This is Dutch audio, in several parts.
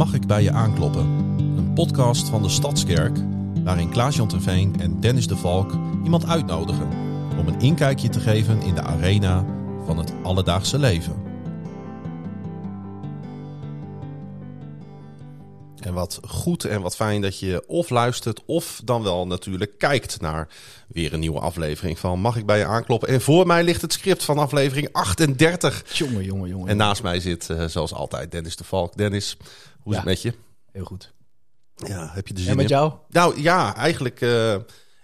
Mag ik bij je aankloppen? Een podcast van de Stadskerk waarin Klaas-Jan Terveen en Dennis de Valk iemand uitnodigen om een inkijkje te geven in de arena van het alledaagse leven. En wat goed en wat fijn dat je of luistert of dan wel natuurlijk kijkt naar weer een nieuwe aflevering van Mag ik bij je aankloppen? En voor mij ligt het script van aflevering 38. Jongen, jongen, jongen. En naast mij zit uh, zoals altijd Dennis de Valk. Dennis, hoe is het met je? Heel goed. Ja, heb je de zin En met in? jou? Nou ja, eigenlijk, eh,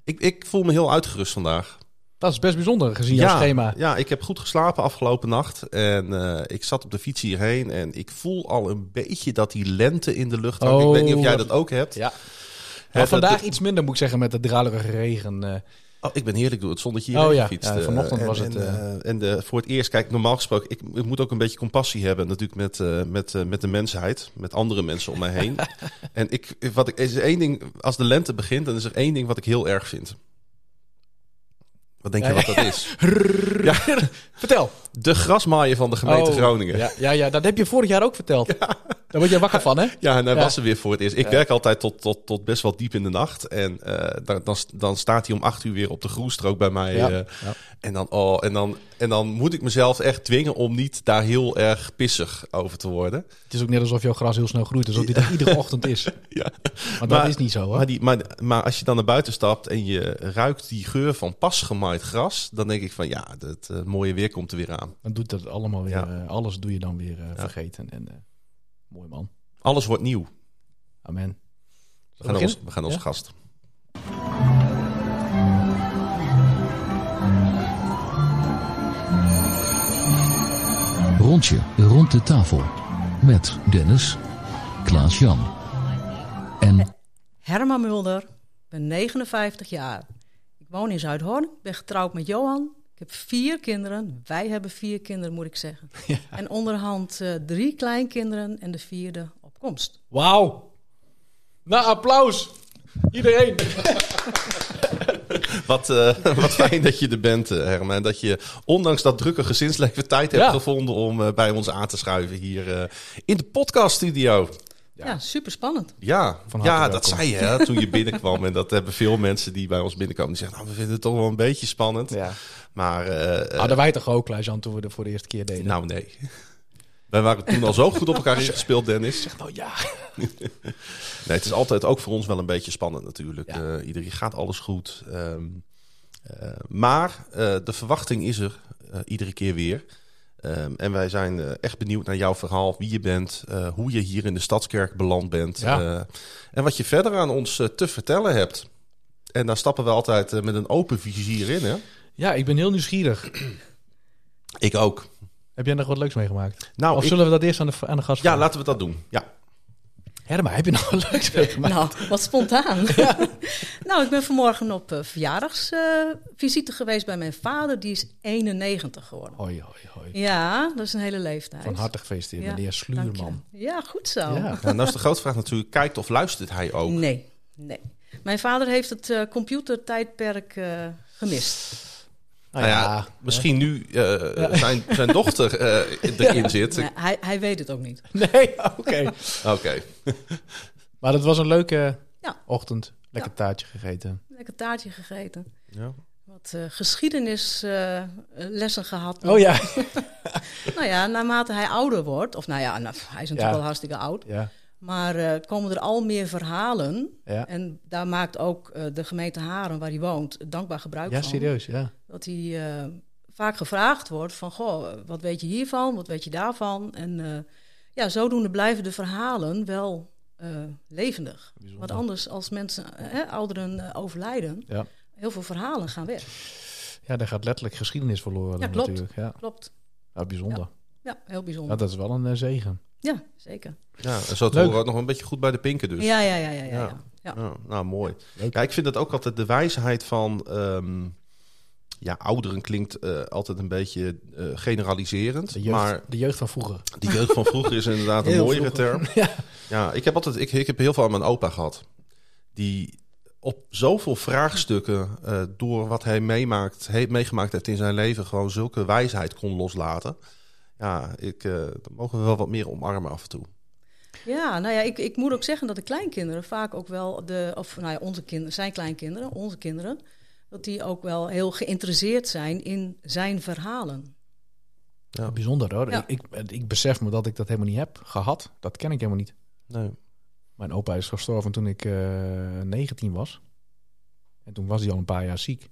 ik, ik voel me heel uitgerust vandaag. Dat is best bijzonder gezien jouw schema. Ja, ik heb goed geslapen afgelopen nacht. En eh, ik zat op de fiets hierheen. En ik voel al een beetje dat die lente in de lucht hangt. ik Oh, weet niet of jij dat- dat ook hebt. Ja. Maar vandaag iets minder moet ik zeggen met de druilerige regen. eh. Oh, ik ben heerlijk door het zonnetje Oh, hierheen ja. gefietst. Ja, eh, vanochtend en, was het, En, eh, en de, voor het eerst, kijk, normaal gesproken... Ik, ik moet ook een beetje compassie hebben natuurlijk met, eh, met, eh, met de mensheid. Met andere mensen om mij heen. en ik, wat ik, is één ding, als de lente begint, dan is er één ding wat ik heel erg vind. Wat denk je Ja, wat dat is? Vertel. De grasmaaien van de gemeente Oh, Groningen. Ja, ja, ja, dat heb je vorig jaar ook verteld. Daar word je wakker van, hè? Ja, en hij Ja. was er weer voor het eerst. Ik werk altijd tot, tot, tot best wel diep in de nacht. En eh, dan, dan, dan staat hij om acht uur weer op de groenstrook bij mij. Ja. eh, en, dan, oh, en, dan, en dan moet ik mezelf echt dwingen om niet daar heel erg pissig over te worden. Het is ook net alsof jouw gras heel snel groeit. Alsof er iedere ochtend is. Ja. Maar dat is niet zo, hoor. Maar, die, maar, maar als je dan naar buiten stapt en je ruikt die geur van pas gemaaid gras, dan denk ik van ja, het eh, mooie weer komt er weer aan. Dan doet dat allemaal weer... Alles doe je dan weer vergeten. En, mooi man. Alles wordt nieuw. Amen. We gaan, naar ons, we gaan naar onze Ja? gast. Rondje rond de tafel. Met Dennis, Klaas-Jan en Herma Mulder, ik ben 59 jaar. Ik woon in Zuidhoorn, ik ben getrouwd met Johan. Ik heb vier kinderen. Wij hebben vier kinderen, moet ik zeggen. En onderhand eh, drie kleinkinderen en de vierde op komst. Wauw. Nou, applaus. Iedereen. Wat, eh, wat fijn dat je er bent, eh, Herman. En dat je ondanks dat drukke gezinsleven tijd hebt Ja. gevonden om bij ons aan te schuiven hier eh, in de podcaststudio. Ja, super spannend. Ja, Van ja welkom. dat zei je hè, toen je binnenkwam. En dat hebben veel mensen die bij ons binnenkomen. Die zeggen, nou, we vinden het toch wel een beetje spannend. Ja. Maar, eh, eh, Hadden wij toch ook, Klaas-Jan, toen we er voor de eerste keer deden? nou nee. Wij waren toen al zo goed op elkaar ingespeeld, Dennis. nou ja. Nee, het is altijd ook voor ons wel een beetje spannend natuurlijk. Ja. Eh, iedereen gaat alles goed. Ehm, eh, maar eh, de verwachting is er eh, iedere keer weer. Ehm, en wij zijn eh, echt benieuwd naar jouw verhaal, wie je bent, eh, hoe je hier in de Stadskerk beland bent. Ja. eh, en wat je verder aan ons te vertellen hebt. En daar stappen we altijd met een open vizier in, hè? Ja, ik ben heel nieuwsgierig. Ik ook. Heb jij nog wat leuks meegemaakt? Nou, of ik- zullen we dat eerst aan de, aan de gast ja, laten we dat doen. Ja. Herma, heb je nog wat leuks meegemaakt? Nou, wat spontaan. nou, ik ben vanmorgen op eh, verjaardagsvisite geweest bij mijn vader. Die is 91 geworden. Hoi, hoi, hoi. Ja, dat is een hele leeftijd. Van harte gefeliciteerd, Ja, meneer Sluurman. Ja, goed zo. Ja. Nou, nou is de grote vraag natuurlijk, kijkt of luistert hij ook? Nee, nee. Mijn vader heeft het eh, computertijdperk eh, gemist. Nou Nou ja, misschien nu eh, zijn, zijn dochter eh, erin zit. Nee, hij, hij weet het ook niet. Nee, oké. Oké. maar dat was een leuke Ja. ochtend. Lekker taartje gegeten. Lekker taartje gegeten. Ja. Wat eh, geschiedenislessen gehad. Oh ja. Nou ja, naarmate hij ouder wordt, of nou ja, nou, hij is natuurlijk Ja. al hartstikke oud. Ja, Maar eh, komen er al meer verhalen. ja. En daar maakt ook eh, de gemeente Haren, waar hij woont, dankbaar gebruik ja van. serieus, ja. Dat hij eh, vaak gevraagd wordt van, goh, wat weet je hiervan, wat weet je daarvan? En ja, zodoende blijven de verhalen wel levendig. Bijzonder. Want anders, als mensen, ouderen overlijden, Ja. heel veel verhalen gaan weg. Ja, daar gaat letterlijk geschiedenis verloren Ja, klopt. natuurlijk. Ja, Klopt. ja bijzonder. Ja, heel bijzonder. Ja, dat is wel een zegen. Ja, zeker. ja, en zo te horen ook nog een beetje goed bij de pinken dus. Ja, ja, ja, ja. ja, Ja. ja. ja. Ja, nou, mooi. Ja, ik vind het ook altijd de wijsheid van... ehm, ja, ouderen klinkt eh, altijd een beetje eh, generaliserend. De jeugd, Maar de jeugd van vroeger. die jeugd van vroeger is inderdaad een mooiere vroeger. term. Ja, ik heb altijd, ik, ik heb heel veel aan mijn opa gehad. Die op zoveel vraagstukken eh, door wat hij meemaakt, heeft meegemaakt heeft in zijn leven, gewoon zulke wijsheid kon loslaten. Ja, ik, eh dat mogen we wel wat meer omarmen af en toe. Ja, nou ja, ik, ik moet ook zeggen dat de kleinkinderen vaak ook wel de, of nou ja, onze kinderen, zijn kleinkinderen, onze kinderen, dat die ook wel heel geïnteresseerd zijn in zijn verhalen. Ja. Bijzonder hoor. Ja. Ik, ik, ik besef me dat ik dat helemaal niet heb gehad. Dat ken ik helemaal niet. Nee. Mijn opa is gestorven toen ik eh 19 was. En toen was hij al een paar jaar ziek.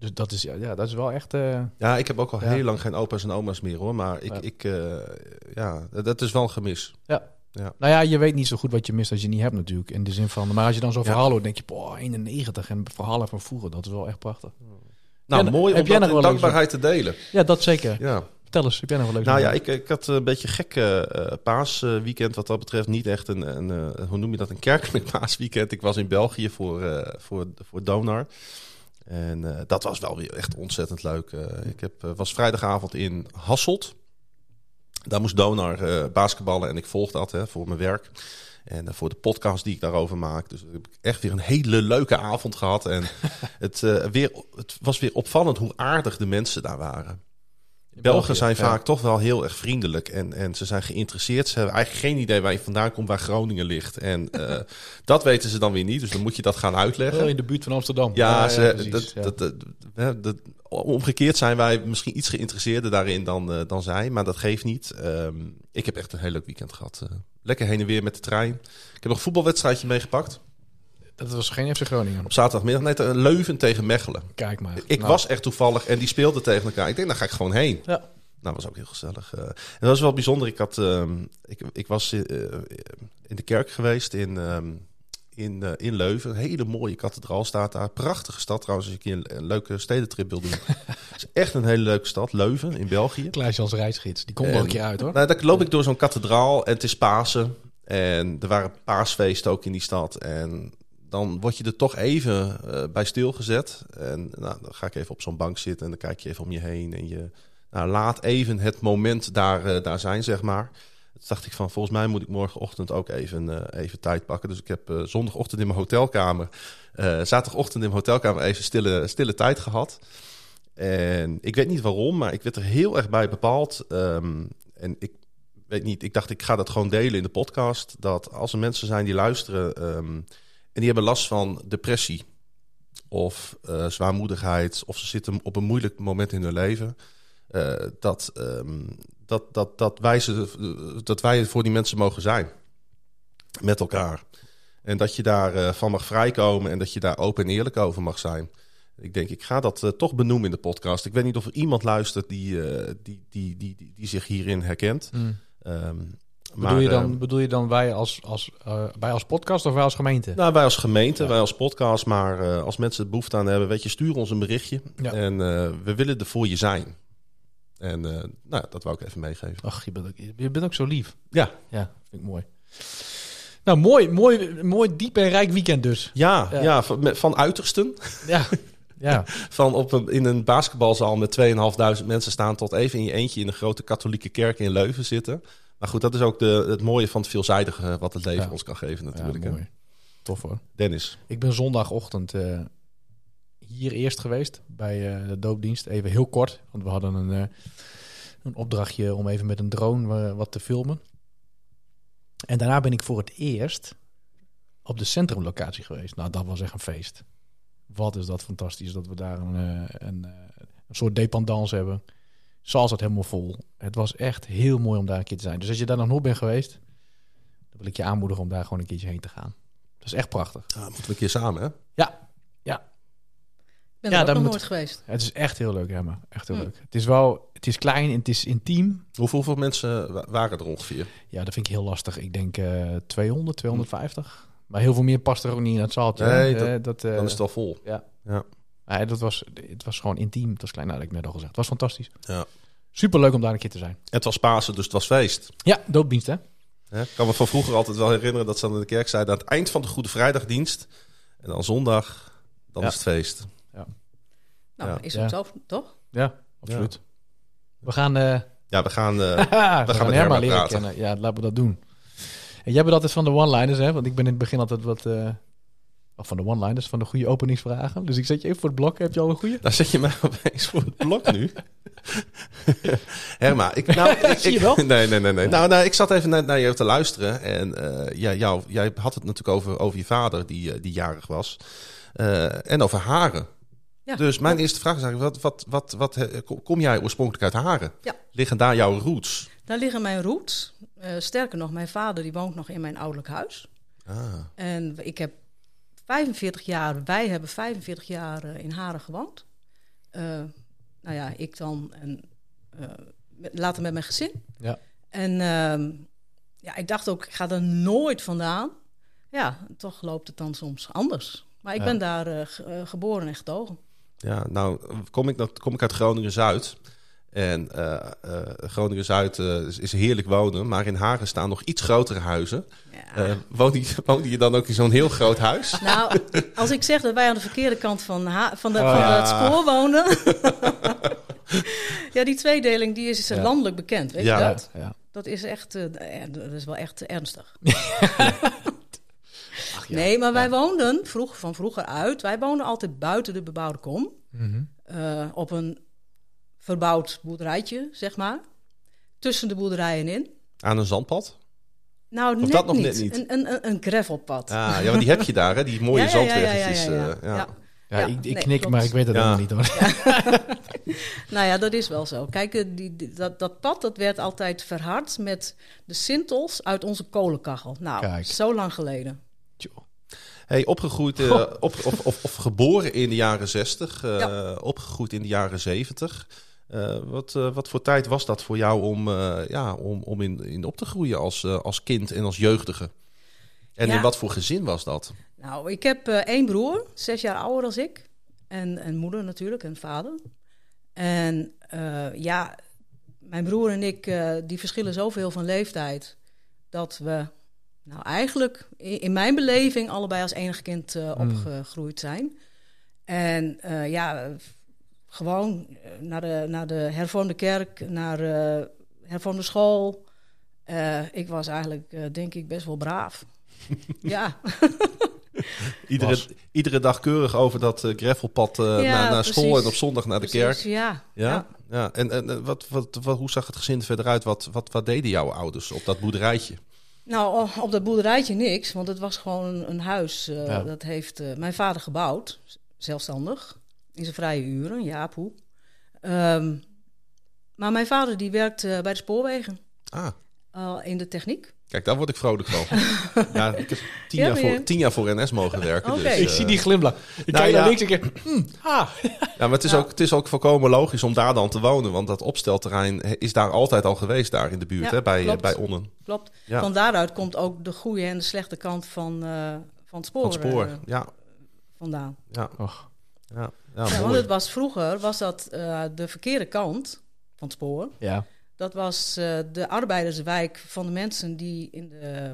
Dus dat is, ja, ja, dat is wel echt... eh, Ja, ik heb ook al Ja. heel lang geen opa's en oma's meer hoor. Maar ik, Ja. ik eh, ja, dat is wel een gemis. Nou ja, je weet niet zo goed wat je mist als je niet hebt natuurlijk. In de zin van, maar als je dan zo'n Ja. verhaal hoort, denk je, boah, 91 en verhalen van vroeger, dat is wel echt prachtig. Nou, Ja, mooi heb om jij dat nog dankbaarheid te delen. Ja, dat zeker. Ja. Vertel eens, heb jij nog wel leuk? Nou ja, ik, ik had een beetje een gek eh, paasweekend wat dat betreft. Niet echt een, een eh, hoe noem je dat, een kerkelijk paasweekend. Ik was in België voor, eh, voor, voor Donar. En eh, dat was wel weer echt ontzettend leuk. Eh, ik heb, eh, was vrijdagavond in Hasselt. Daar moest Donar basketballen en ik volg dat hè, voor mijn werk. En voor de podcast die ik daarover maak. Dus heb ik echt weer een hele leuke avond gehad. En het, weer, het was weer opvallend hoe aardig de mensen daar waren. Belgen zijn ja. vaak toch wel heel erg vriendelijk en, en ze zijn geïnteresseerd. Ze hebben eigenlijk geen idee waar je vandaan komt, waar Groningen ligt. En eh, dat weten ze dan weer niet, dus dan moet je dat gaan uitleggen. Oh, in de buurt van Amsterdam. Ja, ze, precies, dat, dat, dat- omgekeerd zijn wij misschien iets geïnteresseerder daarin dan, eh, dan zij, maar dat geeft niet. Ehm, ik heb echt een heel leuk weekend gehad. eh. lekker heen en weer met de trein. Ik heb nog een voetbalwedstrijdje meegepakt. Dat was geen FC Groningen. Op zaterdagmiddag net een Leuven tegen Mechelen. Kijk maar. Ik Nou, was echt toevallig en die speelden tegen elkaar. Ik denk, daar ga ik gewoon heen. Ja. Nou, was ook heel gezellig. eh. en dat was wel bijzonder. Ik, had, ehm, ik, ik was eh, in de kerk geweest in, ehm, in, eh, in Leuven. Een hele mooie kathedraal staat daar. Prachtige stad trouwens, als je een, leuke stedentrip wil doen. Het is echt een hele leuke stad, Leuven in België. Klaasje als reisgids. Die komt En- wel een keer uit hoor. Nou, dan loop ik door zo'n kathedraal en het is Pasen. En er waren paasfeesten ook in die stad. En dan word je er toch even eh, bij stilgezet. En nou, dan ga ik even op zo'n bank zitten en dan kijk je even om je heen. En je nou, laat even het moment daar, eh, daar zijn, zeg maar. Toen dacht ik van, volgens mij moet ik morgenochtend ook even, eh, even tijd pakken. Dus ik heb zondagochtend in mijn hotelkamer, zaterdagochtend in mijn hotelkamer even stille, stille tijd gehad. En ik weet niet waarom, maar ik werd er heel erg bij bepaald. Ehm, en ik weet niet, ik dacht ik ga dat gewoon delen in de podcast. Dat als er mensen zijn die luisteren ehm, die hebben last van depressie of eh, zwaarmoedigheid of ze zitten op een moeilijk moment in hun leven, eh, dat, ehm, dat, dat, dat, wij ze, dat wij voor die mensen mogen zijn met elkaar. En dat je daar eh, van mag vrijkomen en dat je daar open en eerlijk over mag zijn. Ik denk, ik ga dat toch benoemen in de podcast. Ik weet niet of er iemand luistert die, die, die, die, die, die zich hierin herkent. Hmm. Ehm, Bedoel, je dan, ehm, bedoel je dan wij als, als, eh, wij als podcast of wij als gemeente? nou, wij als gemeente, Ja. wij als podcast, maar eh, als mensen er behoefte aan hebben, weet je, stuur ons een berichtje. Ja. En eh, we willen er voor je zijn. En nou, dat wou ik even meegeven. Ach, je bent, ook, je bent ook zo lief. Ja, Ja, vind ik mooi. Nou, mooi, mooi, mooi diep en rijk weekend dus. ja, Ja. ja. van, van uitersten. Ja, ja. Van op een, in een basketbalzaal met 2.500 mensen staan tot even in je eentje in een grote katholieke kerk in Leuven zitten. Maar goed, dat is ook de, het mooie van het veelzijdige wat het leven Ja. ons kan geven ja natuurlijk. hè. mooi. Tof hoor. Dennis. Ik ben zondagochtend eh, hier eerst geweest bij eh, de doopdienst. Even heel kort, want we hadden een, eh, een opdrachtje om even met een drone eh, wat te filmen. En daarna ben ik voor het eerst op de centrumlocatie geweest. Nou, dat was echt een feest. Wat is dat fantastisch dat we daar een, eh, een, eh, een soort dependance hebben. Zoals het helemaal vol. Het was echt heel mooi om daar een keer te zijn. Dus als je daar nog nooit bent geweest, dan wil ik je aanmoedigen om daar gewoon een keertje heen te gaan. Dat is echt prachtig. Ah, moeten we een keer samen, hè? Ja, ja. Ik ben Ja, er nog moet- nooit geweest. Het is echt heel leuk, Emma. Echt heel leuk. Het is wel, het is klein en het is intiem. Hoeveel, hoeveel mensen wa- waren er ongeveer? Ja, dat vind ik heel lastig. Ik denk eh 200, 250. Maar heel veel meer past er ook niet in het zaaltje. Nee, hè. dat- Eh, dat, eh, Dan is het al vol. nee, dat was, het was gewoon intiem. Het was klein, nou, dat heb ik net al gezegd. Het was fantastisch. Ja. Super leuk om daar een keer te zijn. Het was Pasen, dus het was feest. Ja, doopdienst hè? Hè? Ik kan me van vroeger altijd wel herinneren dat ze aan de kerk zeiden... aan het eind van de Goede Vrijdagdienst en dan zondag, dan Ja. is het feest. Nou, Ja. is Ja. ook zo, toch? Ja, absoluut. We gaan, eh Ja, we gaan... eh, we gaan met Herma Herma leren praten. kennen. Ja, laten we dat doen. En jij bent altijd van de one-liners, hè? Want ik ben in het begin altijd wat... eh, of van de one-liners, van de goede openingsvragen. Dus ik zet je even voor het blok. Heb je al een goede? Daar zet je mij opeens voor het blok nu. Herma, ik, nou, ik, Zie je ik- wel? nee, nee, nee, nee. Nou, nou, ik zat even naar, naar je te luisteren. En eh, ja, jou, jij had het natuurlijk over, over je vader die, eh, die jarig was. Eh, en over Haren. Ja. Dus mijn eerste vraag is eigenlijk, wat, wat, wat, wat, kom- jij oorspronkelijk uit Haren? Ja. Liggen daar jouw roots? Daar liggen mijn roots. Sterker nog, mijn vader die woont nog in mijn ouderlijk huis. Ah, En ik heb 45 jaar, wij hebben 45 jaar eh, in Haren gewoond. Eh, nou ja, ik dan en eh, met- later met mijn gezin. Ja. En ehm, ja, ik dacht ook, ik ga er nooit vandaan. Ja, toch loopt het dan soms anders. Maar ik Ja. ben daar ge- geboren en getogen. ja, nou kom ik, dat- kom ik uit Groningen-Zuid. En eh, eh, Groningen-Zuid eh, is, is heerlijk wonen. Maar in Haren staan nog iets grotere huizen. Ja. Eh woonde, je, woonde je dan ook in zo'n heel groot huis? Nou, als ik zeg dat wij aan de verkeerde kant van, ha- van, de, Oh, van het spoor wonen. ja, die tweedeling die is Ja. landelijk bekend. Weet Ja. je dat? ja. Dat is echt, dat is wel echt ernstig. Ach, ja. Nee, maar wij Ja. woonden vroeg, van vroeger uit. Wij woonden altijd buiten de bebouwde kom. Mhm. eh, op een verbouwd boerderijtje, zeg maar. Tussen de boerderijen in. Aan een zandpad? Nou, Of net, dat nog niet. net niet? Een, een, een, een gravelpad. Ah, ja, want die heb je daar, hè? Die mooie Ja, ja, ja, zandweggetjes. ja, ja, ja. eh, ja. Ja. Ja, ik, ik nee, knik, klopt. maar ik weet het Ja. helemaal niet hoor. Nou ja, dat is wel zo. Kijk, eh, die, die- dat, dat pad dat werd altijd verhard met de sintels uit onze kolenkachel. Nou, Kijk. zo lang geleden. Tjoh. Hey, opgegroeid, eh, op, of, of, of geboren in de jaren 60, eh, Ja. opgegroeid in de jaren 70. Eh, wat, eh, wat voor tijd was dat voor jou om, eh, ja, om, om in, in op te groeien als, als kind en als jeugdige? En Ja. in wat voor gezin was dat? Nou, ik heb één broer, zes jaar ouder als ik. En een moeder natuurlijk, en vader. En ja, mijn broer en ik, die verschillen zoveel van leeftijd... dat we, nou eigenlijk, in, in mijn beleving... allebei als enig kind Hmm. opgegroeid zijn. En ja, gewoon eh, naar de, naar de hervormde kerk, naar de hervormde school... Eh, ik was eigenlijk, eh, denk ik, best wel braaf. ja. Iedere, Was. iedere dag keurig over dat eh, eh, Ja, naar, naar school en op zondag naar de Precies, kerk. Ja, Ja, ja. En, en eh, wat, wat, wat, hoe zag het gezin verder uit? Wat, wat, wat deden jouw ouders op dat boerderijtje? Nou, op dat boerderijtje niks, want het was gewoon een, een huis. eh, Ja. Dat heeft eh, mijn vader gebouwd, zelfstandig, in zijn vrije uren, Jaap hoe. Ehm, maar mijn vader die werkt eh, bij de spoorwegen, Ah, al in de techniek. kijk, daar word ik vrolijk van. ja, ik heb tien, Ja, jaar voor, tien jaar voor NS mogen werken. Oké. Dus, ik eh, zie die glimlach. Ik nou kijk ja. naar links en ik denk, ah. Ja, maar het is, Ja. Ook, het is ook volkomen logisch om daar dan te wonen. Want dat opstelterrein is daar altijd al geweest, daar in de buurt, Ja, hè, bij, eh, klopt. bij Onnen. Klopt. Ja. Van daaruit komt ook de goede en de slechte kant van, eh, van het spoor, Van het spoor, eh, ja. vandaan. Ja, Och, ja, Ja, want het was vroeger was dat eh, de verkeerde kant van het spoor. ja. Dat was eh, de arbeiderswijk van de mensen die in de,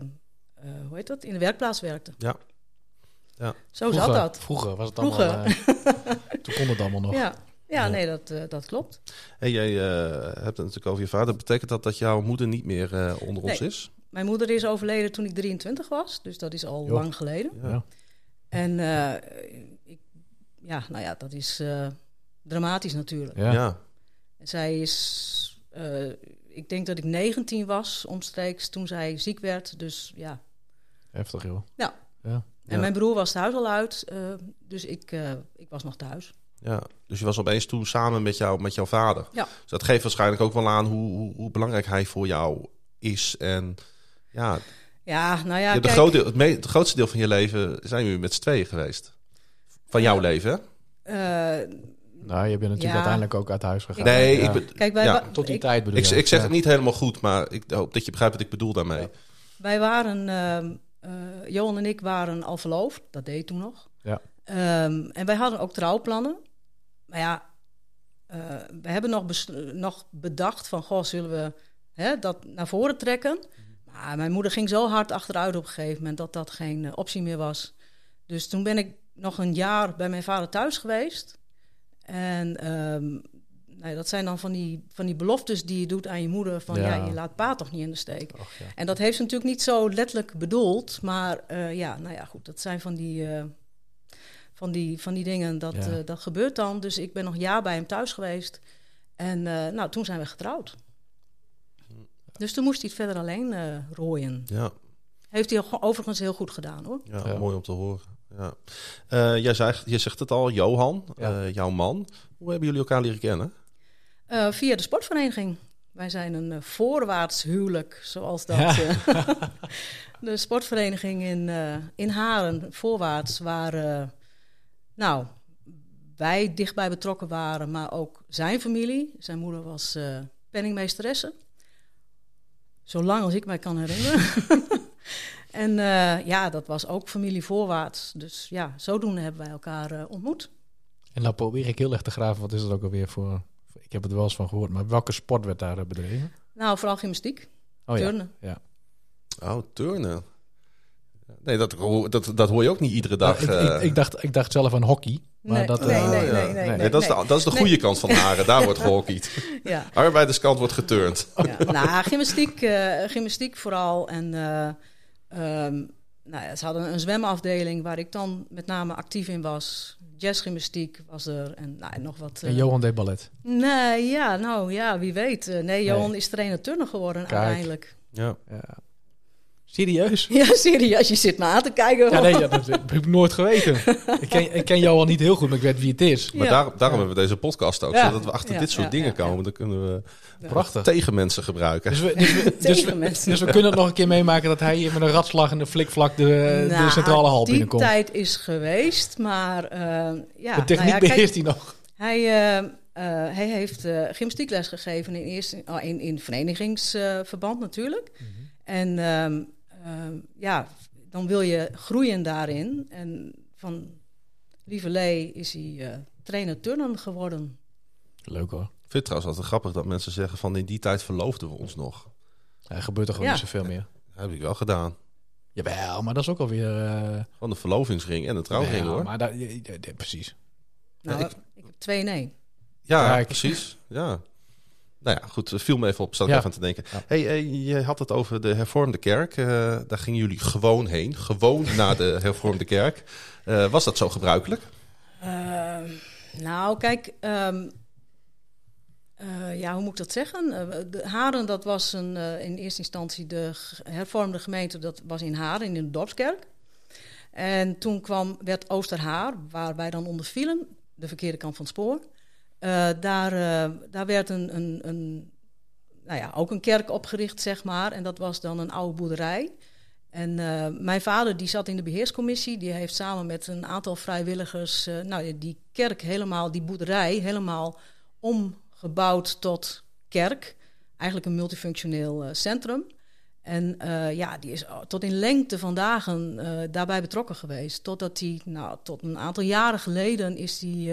eh, hoe heet dat? in de werkplaats werkten. Ja. Ja. Zo Vroeger, zat dat. Vroeger was het Vroeger. allemaal... toen kon het allemaal nog. Ja, ja, nee, dat, dat klopt. Hey, jij hebt het natuurlijk over je vader. Betekent dat dat jouw moeder niet meer onder ons is? Mijn moeder is overleden toen ik 23 was, dus dat is al lang geleden. Ja. En ja, nou ja, dat is eh, dramatisch natuurlijk. Ja. Ja. Zij is, eh, ik denk dat ik 19 was omstreeks toen zij ziek werd. Dus ja. Heftig, joh. Ja. Ja. En Ja. mijn broer was thuis al uit, eh, dus ik, eh, ik was nog thuis. Ja, dus je was opeens toen samen met, jou, met jouw vader. Ja. Dus dat geeft waarschijnlijk ook wel aan hoe, hoe, hoe belangrijk hij voor jou is. En ja, Ja, nou je ja, de grote, het, me- het grootste deel van je leven zijn jullie met z'n tweeën geweest. Van jouw Ja. leven, eh, Nou, je bent natuurlijk Ja. uiteindelijk ook uit huis gegaan. Nee, Ja. ik, be- kijk, wij, Ja. wa- Tot die ik- tijd bedoel ik, ik zeg Ja. het niet helemaal goed, maar ik hoop dat je begrijpt wat ik bedoel daarmee. Ja. wij waren, ehm, eh, Johan en ik waren al verloofd, dat deed ik toen nog. Ja. Ehm, en wij hadden ook trouwplannen. Maar ja, eh, we hebben nog, bes- nog bedacht van, goh, zullen we hè, dat naar voren trekken? Maar mijn moeder ging zo hard achteruit op een gegeven moment dat dat geen optie meer was. Dus toen ben ik nog een jaar bij mijn vader thuis geweest. En ehm, nou ja, dat zijn dan van die, van die beloftes die je doet aan je moeder: van ja, Ja. je laat pa toch niet in de steek. Och, ja. En dat heeft ze natuurlijk niet zo letterlijk bedoeld. Maar eh, ja, nou ja, goed, dat zijn van die, eh, van die, van die dingen. Dat, Ja. eh, dat gebeurt dan. Dus ik ben nog een jaar bij hem thuis geweest. En eh, nou, toen zijn we getrouwd. Dus toen moest hij het verder alleen eh, rooien. Ja, Heeft hij overigens heel goed gedaan hoor. ja, Ja. mooi om te horen. Ja. Eh, jij zegt, je zegt het al, Johan, Ja. eh, jouw man. Hoe hebben jullie elkaar leren kennen? Eh, via de sportvereniging. Wij zijn een voorwaarts huwelijk, zoals dat. Ja. de sportvereniging in, eh, in Haren, voorwaarts, waar eh, nou, wij dichtbij betrokken waren, maar ook zijn familie. Zijn moeder was eh, penningmeesteresse. Zolang als ik mij kan herinneren. en eh, ja, dat was ook familie voorwaarts. Dus ja, zodoende hebben wij elkaar eh, ontmoet. En nou probeer ik heel erg te graven, wat is het ook alweer voor... Ik heb het wel eens van gehoord, maar welke sport werd daar eh, bedreven? Nou, vooral gymnastiek, Oh ja, turnen. ja. Oh, turnen. Nee, dat, hoor- dat, dat hoor je ook niet iedere dag. Nou, ik, eh. ik, ik, dacht, ik dacht zelf aan hockey. Maar Nee, dat, nee, nee, ja. nee, nee, Nee, Nee, nee, dat, is de, dat is de Nee. goede kant van Haren. Daar wordt gehockeyd. Ja, Arbeiderskant wordt geturnd. ja. nou, gymnastiek, eh, gymnastiek vooral. En eh, ehm, nou ja, ze hadden een zwemafdeling waar ik dan met name actief in was. Jazzgymnastiek was er en nou, en nog wat. En eh, Johan deed ballet. Nee, ja, nou ja, wie weet. Eh, nee, Johan is trainer turner geworden Kijk. uiteindelijk. Ja. Ja. Serieus? Ja, serieus, je zit me aan te kijken. Ja, nee, ja, dat heb ik nooit geweten. ik, ken, ik ken Johan niet heel goed, maar ik weet wie het is. Maar Ja. daar, daarom hebben we deze podcast ook. Ja. Zodat we achter Ja, dit soort ja, dingen ja, ja. komen. Dan kunnen we Prachtig. tegen mensen gebruiken. Dus we, dus, we, dus, Tegen we, mensen. dus we kunnen het nog een keer meemaken dat hij hier met een ratslag en een flikvlak de, de Nou, centrale hal die binnenkomt. tijd is geweest, maar eh, ja. de techniek nou ja, kijk, beheerst hij nog. Hij, eh, eh, hij heeft eh gymnastiekles gegeven in, eerste, oh, in, in verenigingsverband natuurlijk. Mhm. En ehm, ja, dan wil je groeien daarin. En van Lieverlee is hij eh, trainer turnen geworden. Leuk hoor. Ik vind het trouwens altijd grappig dat mensen zeggen van in die tijd verloofden we ons nog. Er gebeurt er gewoon Ja. niet zoveel meer. Dat heb ik wel gedaan. Jawel, maar dat is ook alweer... eh Van de verlovingsring en de trouwring jawel, hoor. Maar dat, ja, ja, ja, precies. Nou, Ja, ik, ik heb twee nee. Ja, Kijk. precies. Ja. Nou ja, goed. Viel me even op. Zat Ja. even aan te denken. Ja. Hey, eh, je had het over de hervormde kerk. Eh, daar gingen jullie gewoon heen. Gewoon naar de hervormde kerk. Eh, was dat zo gebruikelijk? Ehm, nou, kijk, ehm, eh, ja, hoe moet ik dat zeggen? De Haren, dat was een, eh, in eerste instantie de hervormde gemeente, dat was in Haren, in de dorpskerk. En toen kwam, werd Oosterhaar, waar wij dan onder vielen, de verkeerde kant van het spoor. Eh, daar, eh, daar werd een, een, een, nou ja, ook een kerk opgericht, zeg maar. En dat was dan een oude boerderij. En eh, mijn vader die zat in de beheerscommissie. Die heeft samen met een aantal vrijwilligers nou, die kerk helemaal, die boerderij helemaal omgebouwd tot kerk. Eigenlijk een multifunctioneel centrum. En ja, die is tot in lengte van dagen daarbij betrokken geweest. Totdat die, nou, tot een aantal jaren geleden is die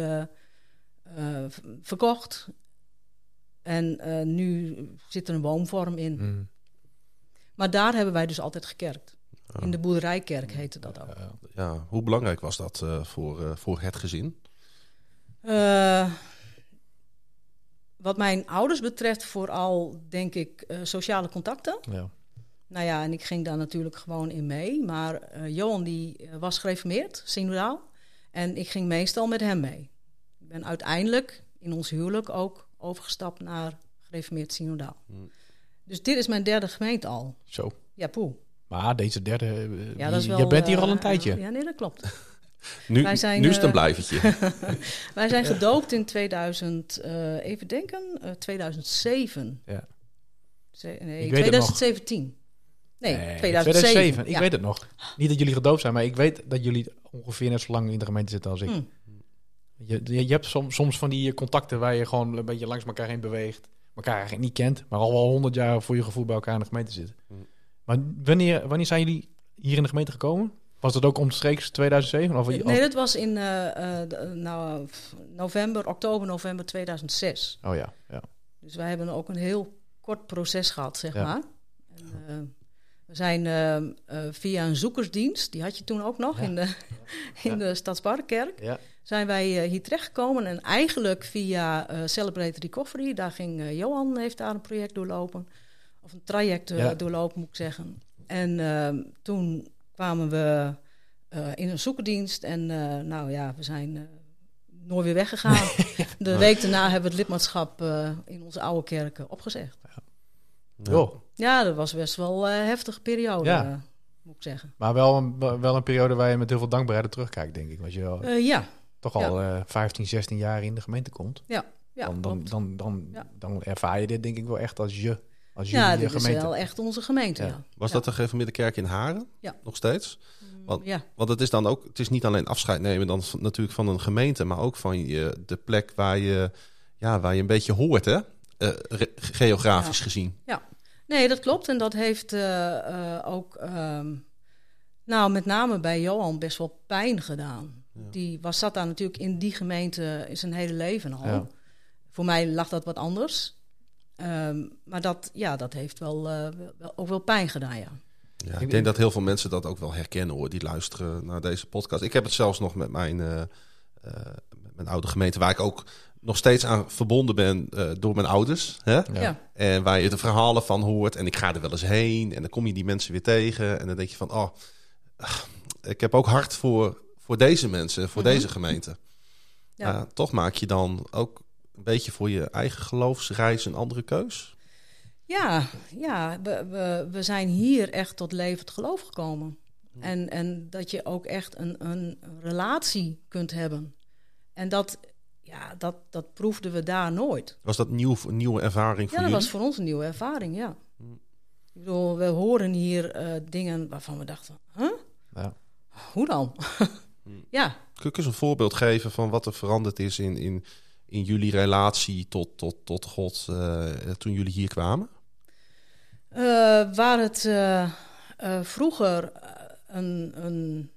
eh, verkocht. En eh, nu zit er een woonvorm in. Mm. Maar daar hebben wij dus altijd gekerkt. In de boerderijkerk heette dat ook. Eh, Ja, hoe belangrijk was dat eh, voor, eh, voor het gezin? Eh, wat mijn ouders betreft, vooral denk ik eh, sociale contacten. ja. Nou ja, en ik ging daar natuurlijk gewoon in mee. Maar eh, Johan die was gereformeerd, synodaal. En ik ging meestal met hem mee. Ben uiteindelijk in ons huwelijk ook overgestapt naar gereformeerd synodaal. Hmm. Dus dit is mijn derde gemeente al. Zo. Ja, poeh. Maar deze derde... eh, Ja, dat is je- wel, je bent hier al eh, een tijdje. Ja, nee, dat klopt. Nu, Wij zijn, nu is het een eh, blijvertje. Wij zijn gedoopt in 2000, eh, even denken, eh, 2007. Ja. Ze- nee, Ik weet het nog. 2017. Nee, Nee, 2007. Ik ja. weet het nog. Niet dat jullie gedoopt zijn, maar ik weet dat jullie ongeveer net zo lang in de gemeente zitten als ik. Hm. Je, hebt soms, soms van die contacten waar je gewoon een beetje langs elkaar heen beweegt. Elkaar eigenlijk niet kent, maar al wel honderd jaar voor je gevoel bij elkaar in de gemeente zitten. Hm. Maar wanneer, wanneer zijn jullie hier in de gemeente gekomen? Was dat ook omstreeks 2007? Of, Nee, dat was in eh, eh, de- nou, november, oktober, november 2006. Oh ja, ja. Dus wij hebben ook een heel kort proces gehad, zeg Ja. maar. En, eh, we zijn eh, eh, via een zoekersdienst, die had je toen ook nog Ja. in de, in Ja. de Stadsparkkerk. ja. zijn wij eh, hier terechtgekomen. En eigenlijk via eh Celebrate Recovery, daar ging Johan heeft daar een project doorlopen. Of een traject doorlopen, moet ik zeggen. En ehm, toen kwamen we in een zoekerdienst. En nou ja, we zijn nooit weer weggegaan. De week daarna hebben we het lidmaatschap in onze oude kerk opgezegd. Joh. Ja, dat was best wel een heftige periode, Ja. eh, moet ik zeggen. Maar wel een, wel een periode waar je met heel veel dankbaarheid terugkijkt, denk ik. Want je wel Eh, ja, toch al eh 15, 16 jaar in de gemeente komt. ja, ja, dan, dan, dan, dan, Ja. dan ervaar je dit denk ik wel echt als je. Als ja, dit is gemeente. wel echt onze gemeente, Ja. ja. Was dat de gereformeerde kerk in Haren? Ja. Nog steeds? Want- Ja, Want het is dan ook, het is niet alleen afscheid nemen dan van- natuurlijk van een gemeente, maar ook van je, de plek waar je, ja, waar je een beetje hoort, hè? Eh, geografisch Ja. gezien. nee, dat klopt. En dat heeft eh, eh, ook, ehm, nou, met name bij Johan best wel pijn gedaan. Ja. Die was, zat daar natuurlijk in die gemeente in zijn hele leven al. Ja. Voor mij lag dat wat anders. Ehm, maar dat, ja, dat heeft wel, wel, ook wel pijn gedaan, ja. Ja, Ik- denk dat heel veel mensen dat ook wel herkennen hoor, die luisteren naar deze podcast. Ik heb het zelfs nog met mijn, met mijn oude gemeente, waar ik ook nog steeds aan verbonden ben eh, door mijn ouders. Hè? Ja. Ja, En waar je de verhalen van hoort. En ik ga er wel eens heen. En dan kom je die mensen weer tegen. En dan denk je van, oh, ach, ik heb ook hart voor, voor deze mensen, voor Mhm. deze gemeente. Ja. Maar toch maak je dan ook een beetje voor je eigen geloofsreis een andere keus. ja, ja we, we, we zijn hier echt tot levend geloof gekomen. En, en dat je ook echt een, een relatie kunt hebben. En dat, ja, dat, dat proefden we daar nooit. Was dat nieuw, nieuwe ervaring voor Ja, dat jullie? was voor ons een nieuwe ervaring, ja. Hmm. Ik bedoel, we horen hier eh, dingen waarvan we dachten, huh? Ja. Hoe dan? Hmm. ja, Kun je eens een voorbeeld geven van wat er veranderd is in, in, in jullie relatie tot, tot, tot God eh, toen jullie hier kwamen? Eh, waar het eh, eh, vroeger eh, een, een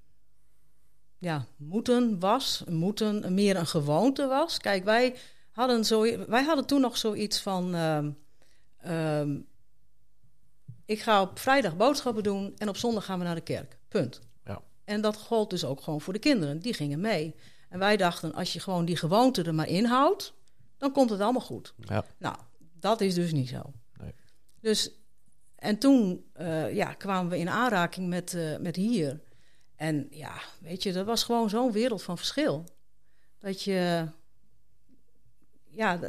ja, moeten was, moeten meer een gewoonte was. Kijk, wij hadden, zo, wij hadden toen nog zoiets van: ehm, ehm, ik ga op vrijdag boodschappen doen en op zondag gaan we naar de kerk. Punt. Ja. En dat gold dus ook gewoon voor de kinderen. Die gingen mee. En wij dachten: als je gewoon die gewoonte er maar inhoudt, dan komt het allemaal goed. Ja. Nou, dat is dus niet zo. Nee. Dus, en toen eh, ja, kwamen we in aanraking met, eh, met hier. En ja, weet je, dat was gewoon zo'n wereld van verschil. Dat je. Ja,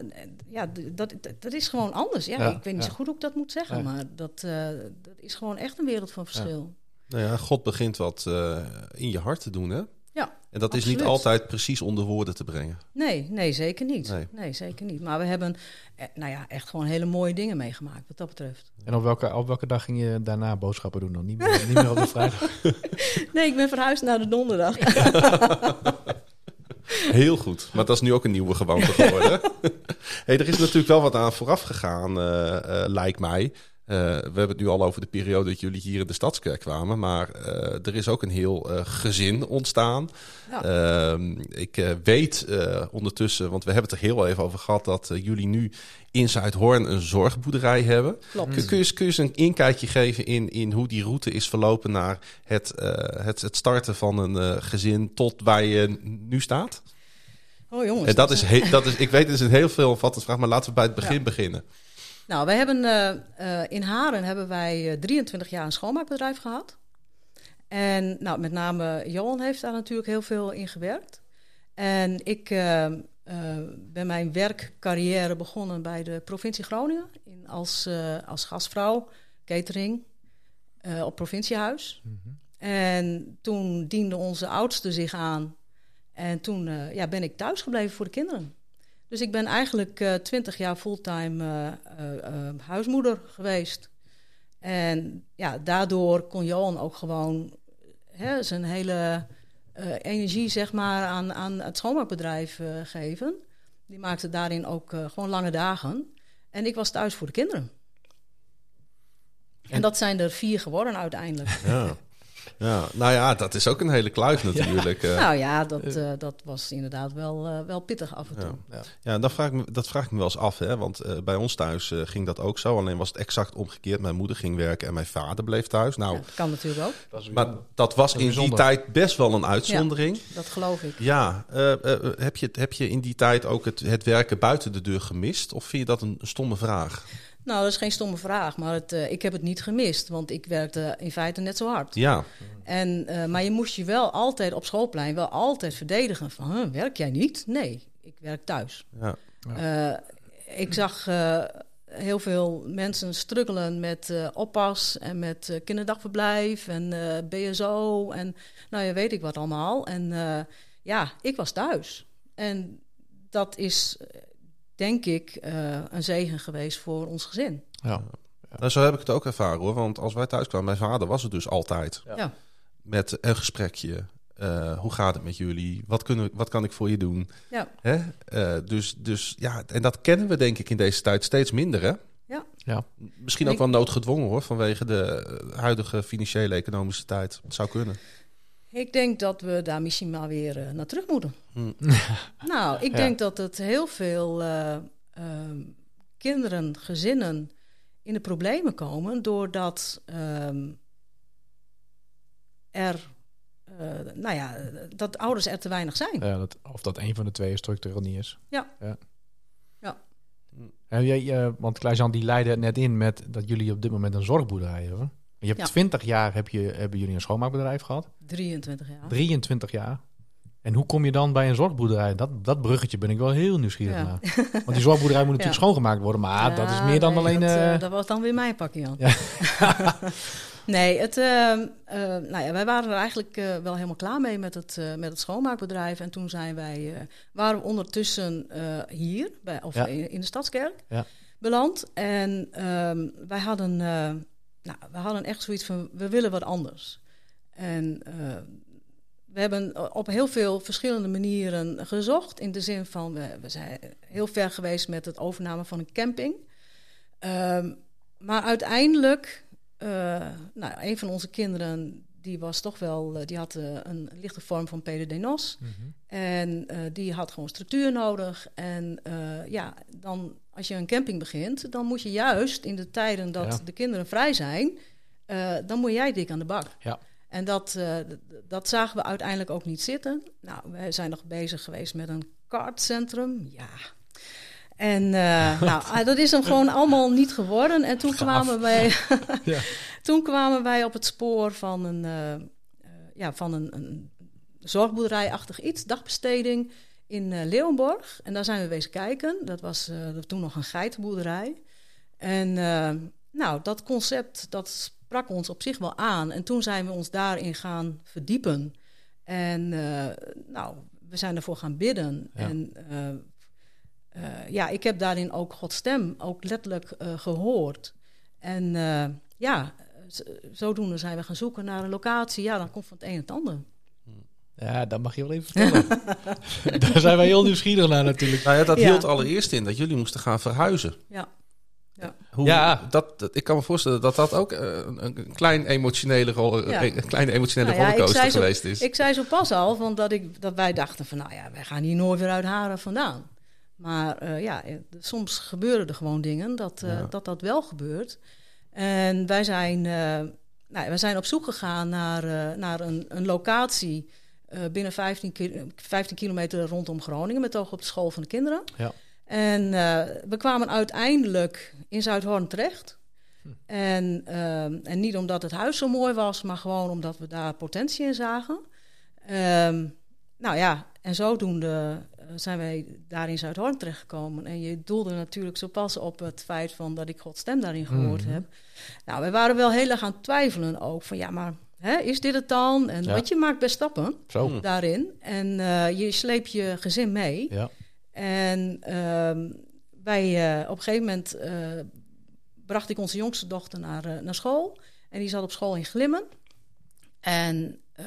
ja dat, dat, dat is gewoon anders. Ja, Ja, ik weet niet ja. zo goed hoe ik dat moet zeggen, maar dat, eh, dat is gewoon echt een wereld van verschil. Nou ja, God begint wat eh, in je hart te doen, hè? Ja, En dat is niet altijd precies onder woorden te brengen. Nee, nee, zeker niet. Nee. Nee. zeker niet. Maar we hebben eh, nou ja, echt gewoon hele mooie dingen meegemaakt wat dat betreft. En op welke, op welke dag ging je daarna boodschappen doen dan? Niet meer, niet meer op de vrijdag? Nee, ik ben verhuisd naar de donderdag. Heel goed. Maar dat is nu ook een nieuwe gewoonte geworden. hey, er is natuurlijk wel wat aan vooraf gegaan, eh, eh, lijkt mij. Eh, we hebben het nu al over de periode dat jullie hier in de Stadskerk kwamen. Maar eh, er is ook een heel eh, gezin ontstaan. Ja. Ehm, ik weet ondertussen, want we hebben het er heel even over gehad... dat jullie nu in Zuidhoorn een zorgboerderij hebben. Klopt. Kun, kun, je, eens- kun je eens een inkijkje geven in, in hoe die route is verlopen... naar het, het, het starten van een gezin tot waar je nu staat? Oh jongens. En dat is, he- dat is, ik weet, het is een heel veel vattend vraag, maar laten we bij het begin Ja. beginnen. Nou, wij hebben eh, eh, in Haren hebben wij eh, 23 jaar een schoonmaakbedrijf gehad. En nou, met name Johan heeft daar natuurlijk heel veel in gewerkt. En ik eh, eh, ben mijn werkcarrière begonnen bij de provincie Groningen in, als, eh, als gastvrouw, catering eh, op provinciehuis. En toen diende onze oudste zich aan. En toen eh, ja, ben ik thuis gebleven voor de kinderen. Dus ik ben eigenlijk eh, twintig jaar fulltime eh, eh, huismoeder geweest. En ja, daardoor kon Johan ook gewoon hè, zijn hele energie zeg maar, aan, aan het schoonmaakbedrijf geven. Die maakte daarin ook gewoon lange dagen. En ik was thuis voor de kinderen. En dat zijn er vier geworden uiteindelijk. Ja. ja, nou ja, dat is ook een hele kluif natuurlijk. Ja, Nou ja, dat, eh, dat was inderdaad wel, eh, wel pittig af en toe. Ja. ja dat, vraag ik me, dat vraag ik me wel eens af. Hè? Want eh, bij ons thuis eh, ging dat ook zo. Alleen was het exact omgekeerd. Mijn moeder ging werken en mijn vader bleef thuis. Nou, Ja, dat kan natuurlijk ook, maar dat was in die tijd best wel een uitzondering. dat geloof ik. Ja, eh, eh, heb, je, heb je in die tijd ook het, het werken buiten de deur gemist? Of vind je dat een stomme vraag? Nou, dat is geen stomme vraag, maar het, eh, ik heb het niet gemist, want ik werkte in feite net zo hard. Ja, En, eh, maar je moest je wel altijd op schoolplein wel altijd verdedigen van, "Huh, werk jij niet? Nee, ik werk thuis. ja. Eh, ik zag eh, heel veel mensen struggelen met eh, oppas en met eh, kinderdagverblijf en eh, BSO en nou ja, weet ik wat allemaal. En eh, ja, ik was thuis. En dat is, denk ik, eh, een zegen geweest voor ons gezin. Ja. Nou, zo heb ik het ook ervaren hoor. Want als wij thuis kwamen, mijn vader was het dus altijd. Ja. Ja. Met een gesprekje. Eh, hoe gaat het met jullie? Wat, kunnen, wat kan ik voor je doen? Ja. Hè? Eh, dus, dus ja, en dat kennen we denk ik in deze tijd steeds minder. Hè? Ja. Ja. Misschien En ook wel noodgedwongen hoor, vanwege de huidige financiële economische tijd. Het zou kunnen. Ik denk dat we daar misschien maar weer eh, naar terug moeten. Hm. nou, ik Ja. denk dat het heel veel eh, ehm, kinderen, gezinnen in de problemen komen doordat ehm, er, eh, nou ja, dat ouders er te weinig zijn. Ja, dat, of dat een van de twee structureel niet is. Ja. ja. Ja. Jij, want Klaas-Jan die leidde net in met dat jullie op dit moment een zorgboerderij hebben. Je hebt Ja. 20 jaar heb je, hebben jullie een schoonmaakbedrijf gehad. 23 jaar. 23 jaar. En hoe kom je dan bij een zorgboerderij? Dat, dat bruggetje ben ik wel heel nieuwsgierig Ja. naar. Want die zorgboerderij moet natuurlijk Ja. schoongemaakt worden. Maar dat is meer dan nee, alleen... Dat, eh, eh, dat was dan weer mijn pakje aan. Ja. nee, het, eh, nou ja, wij waren er eigenlijk wel helemaal klaar mee met het, met het schoonmaakbedrijf. En toen zijn wij, waren we ondertussen hier, bij, of in, in de Stadskerk, beland. En ehm, wij hadden, nou, we hadden echt zoiets van, we willen wat anders. En eh, we hebben op heel veel verschillende manieren gezocht. In de zin van, we, we zijn heel ver geweest met het overname van een camping. Ehm, maar uiteindelijk, eh, nou, een van onze kinderen, die was toch wel, eh, die had eh, een lichte vorm van PDD-NOS. Mhm. En eh, die had gewoon structuur nodig. En ja, dan als je een camping begint, dan moet je juist in de tijden dat Ja. de kinderen vrij zijn, dan moet jij dik aan de bak. Ja. En dat, dat zagen we uiteindelijk ook niet zitten. Nou, wij zijn nog bezig geweest met een kartcentrum. Ja. En eh, nou, ah, dat is hem gewoon allemaal niet geworden. En toen kwamen wij, Ja. toen kwamen wij op het spoor van een, eh, eh, ja, van een, een zorgboerderijachtig iets, dagbesteding in eh, Leeuwenborg. En daar zijn we wezen kijken. Dat was eh, toen nog een geitenboerderij. En nou, dat concept, dat sprak ons op zich wel aan. En toen zijn we ons daarin gaan verdiepen. En nou, we zijn ervoor gaan bidden. Ja. En ja, ik heb daarin ook Gods stem ook letterlijk eh, gehoord. En ja, zodoende zijn we gaan zoeken naar een locatie. Ja, dan komt van het een het ander. ja, dat mag je wel even vertellen. Daar zijn wij heel nieuwsgierig naar natuurlijk. Nou ja, dat Ja. hield allereerst in dat jullie moesten gaan verhuizen. Ja. Hoe, Ja. Dat, dat- ik kan me voorstellen dat dat ook eh, een, een klein emotionele, rol, Ja. een kleine emotionele Nou ja, rollercoaster zo- geweest is. Ik zei zo pas al van dat, ik, dat wij dachten van, nou ja, wij gaan hier nooit weer uit Haren vandaan. Maar eh, ja, eh, soms gebeuren er gewoon dingen dat eh, Ja. dat, dat wel gebeurt. En wij zijn, eh, nou, wij zijn op zoek gegaan naar, eh, naar een, een locatie eh, binnen 15, ki- 15 kilometer rondom Groningen, met oog op de school van de kinderen. Ja. En we kwamen uiteindelijk in Zuidhoorn terecht. En, eh, en niet omdat het huis zo mooi was, maar gewoon omdat we daar potentie in zagen. Ehm, nou ja, en zodoende zijn wij daar in Zuidhoorn terechtgekomen. En je doelde natuurlijk zo pas op het feit van dat ik Gods stem daarin gehoord Mhm. heb. Nou, we waren wel heel erg aan het twijfelen ook. Van ja, maar hè, is dit het dan? En Ja. want je maakt best stappen Zo. Hmm. daarin. En eh, je sleept je gezin mee. Ja. En ehm, wij, eh, op een gegeven moment eh, bracht ik onze jongste dochter naar, eh, naar school. En die zat op school in Glimmen. En eh,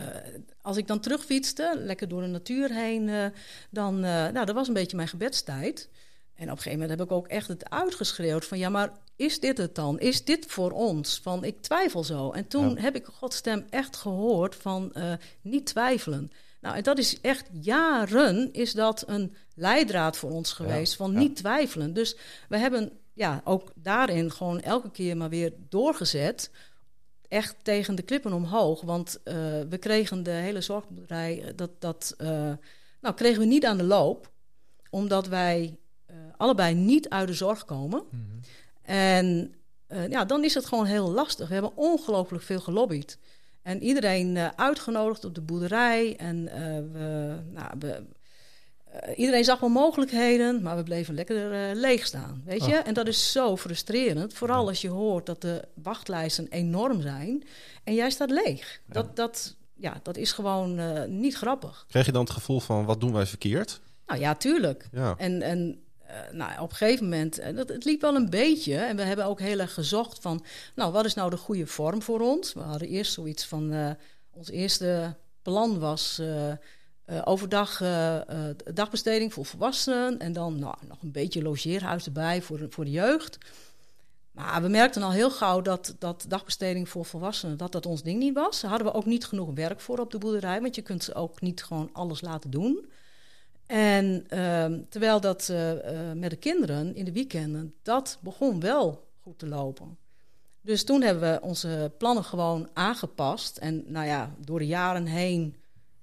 als ik dan terugfietste, lekker door de natuur heen, eh, dan, eh, nou, dat was een beetje mijn gebedstijd. En op een gegeven moment heb ik ook echt het uitgeschreeuwd van, ja, maar is dit het dan? Is dit voor ons? Van, ik twijfel zo. En toen Ja. heb ik Gods stem echt gehoord van, niet twijfelen. Nou, en dat is echt jaren is dat een leidraad voor ons geweest van ja. niet twijfelen. Dus we hebben ja, ook daarin gewoon elke keer maar weer doorgezet. Echt tegen de klippen omhoog. Want eh, we kregen de hele zorgboerderij, eh, dat, dat eh, nou, kregen we niet aan de loop. Omdat wij allebei niet uit de zorg komen. Mhm. En ja, dan is het gewoon heel lastig. We hebben ongelooflijk veel gelobbyd. En iedereen uitgenodigd op de boerderij. En we, nou, we, eh, iedereen zag wel mogelijkheden, maar we bleven lekker eh, leeg staan. Weet je? En dat is zo frustrerend. Vooral als je hoort dat de wachtlijsten enorm zijn. En jij staat leeg. Dat, dat, ja, dat is gewoon eh, niet grappig. Kreeg je dan het gevoel van, wat doen wij verkeerd? Nou ja, tuurlijk. Ja. En, en nou, op een gegeven moment, en dat, het liep wel een beetje. En we hebben ook heel erg gezocht van, nou, wat is nou de goede vorm voor ons? We hadden eerst zoiets van, ons eerste plan was eh, overdag eh, eh, dagbesteding voor volwassenen. En dan nou, nog een beetje logeerhuis erbij voor, voor de jeugd. Maar we merkten al heel gauw dat, dat dagbesteding voor volwassenen, dat dat ons ding niet was. Daar hadden we ook niet genoeg werk voor op de boerderij, want je kunt ze ook niet gewoon alles laten doen. En ehm, terwijl dat met de kinderen in de weekenden, dat begon wel goed te lopen. Dus toen hebben we onze plannen gewoon aangepast. En nou ja, door de jaren heen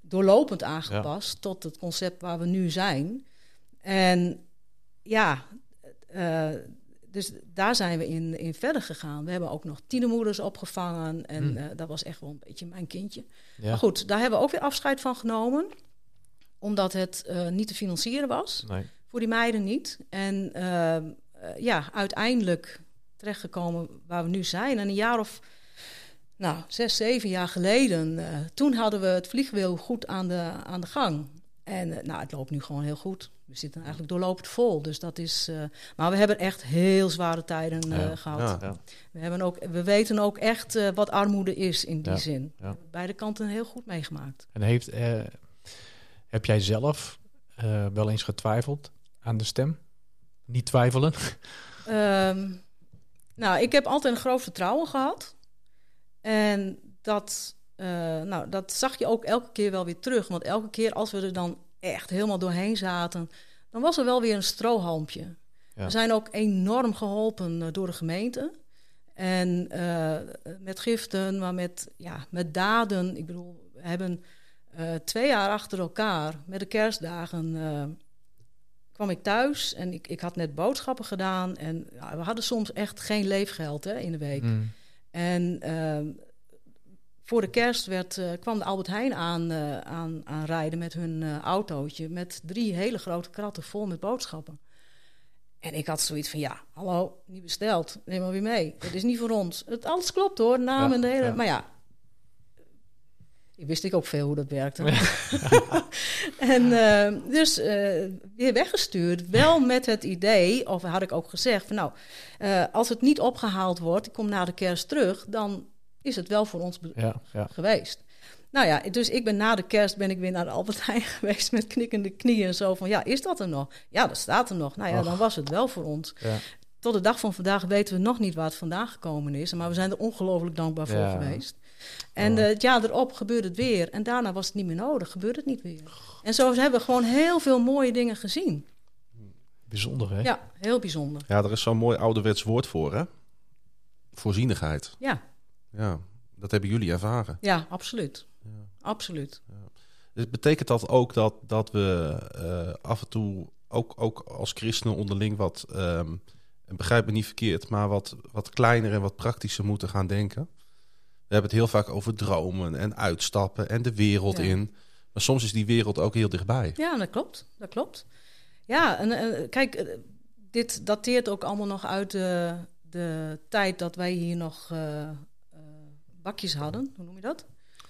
doorlopend aangepast tot het concept waar we nu zijn. En ja, eh, dus daar zijn we in, in verder gegaan. We hebben ook nog tienermoeders opgevangen. En Hmm. eh, dat was echt wel een beetje mijn kindje. Ja. Maar goed, daar hebben we ook weer afscheid van genomen. Omdat het eh, niet te financieren was. Nee. Voor die meiden niet. En ja, uiteindelijk terechtgekomen waar we nu zijn. En een jaar of nou, zes, zeven jaar geleden... eh, toen hadden we het vliegwiel goed aan de, aan de gang. En eh, nou, het loopt nu gewoon heel goed. We zitten eigenlijk doorlopend vol. Dus dat is... eh, maar we hebben echt heel zware tijden eh, Ja, gehad. ja. Ja. We, hebben ook, we weten ook echt eh, wat armoede is in die Ja, zin. ja. Beide kanten heel goed meegemaakt. En heeft, eh, heb jij zelf eh, wel eens getwijfeld aan de stem? Niet twijfelen? Ehm, nou, ik heb altijd een groot vertrouwen gehad. En dat, eh, nou, dat zag je ook elke keer wel weer terug. Want elke keer als we er dan echt helemaal doorheen zaten, dan was er wel weer een strohalmpje. Ja. We zijn ook enorm geholpen eh, door de gemeente. En eh, met giften, maar met, ja, met daden. Ik bedoel, we hebben twee jaar achter elkaar met de kerstdagen kwam ik thuis en ik, ik had net boodschappen gedaan. En ja, we hadden soms echt geen leefgeld hè, in de week. Mm. En ehm, voor de kerst werd, eh, kwam de Albert Heijn aan, eh, aan, aan rijden met hun eh, autootje. Met drie hele grote kratten vol met boodschappen. En ik had zoiets van, ja, hallo, niet besteld. Neem maar weer mee. Het is niet voor ons. Het, alles klopt hoor, naam Ja, en de hele... ja. Maar ja, wist ik ook veel hoe dat werkte. en eh, dus eh, weer weggestuurd. Wel met het idee, of had ik ook gezegd... van nou, eh, als het niet opgehaald wordt, ik kom na de kerst terug... dan is het wel voor ons be- Ja, ja. geweest. Nou ja, dus ik ben na de kerst ben ik weer naar de Albert Heijn geweest met knikkende knieën en zo van ja, is dat er nog? Ja, dat staat er nog. Nou ja, Och. dan was het wel voor ons. ja. Tot de dag van vandaag weten we nog niet waar het vandaan gekomen is, maar we zijn er ongelooflijk dankbaar voor geweest. En Oh. eh, het jaar erop gebeurde het weer en daarna was het niet meer nodig, gebeurde het niet weer. En zo hebben we gewoon heel veel mooie dingen gezien. Bijzonder, hè? Ja, heel bijzonder. Ja, er is zo'n mooi ouderwets woord voor, hè? Voorzienigheid. Ja, Ja, dat hebben jullie ervaren. ja, absoluut. Absoluut. Dus betekent dat ook dat, dat we eh, af en toe, ook, ook als christenen onderling, wat, ehm, en begrijp me niet verkeerd, maar wat, wat kleiner en wat praktischer moeten gaan denken? We hebben het heel vaak over dromen en uitstappen en de wereld Ja. in. Maar soms is die wereld ook heel dichtbij. Ja, dat klopt. Dat klopt. Ja, en eh, kijk, eh, dit dateert ook allemaal nog uit de, de tijd dat wij hier nog eh, eh, bakjes hadden. Hoe noem je dat?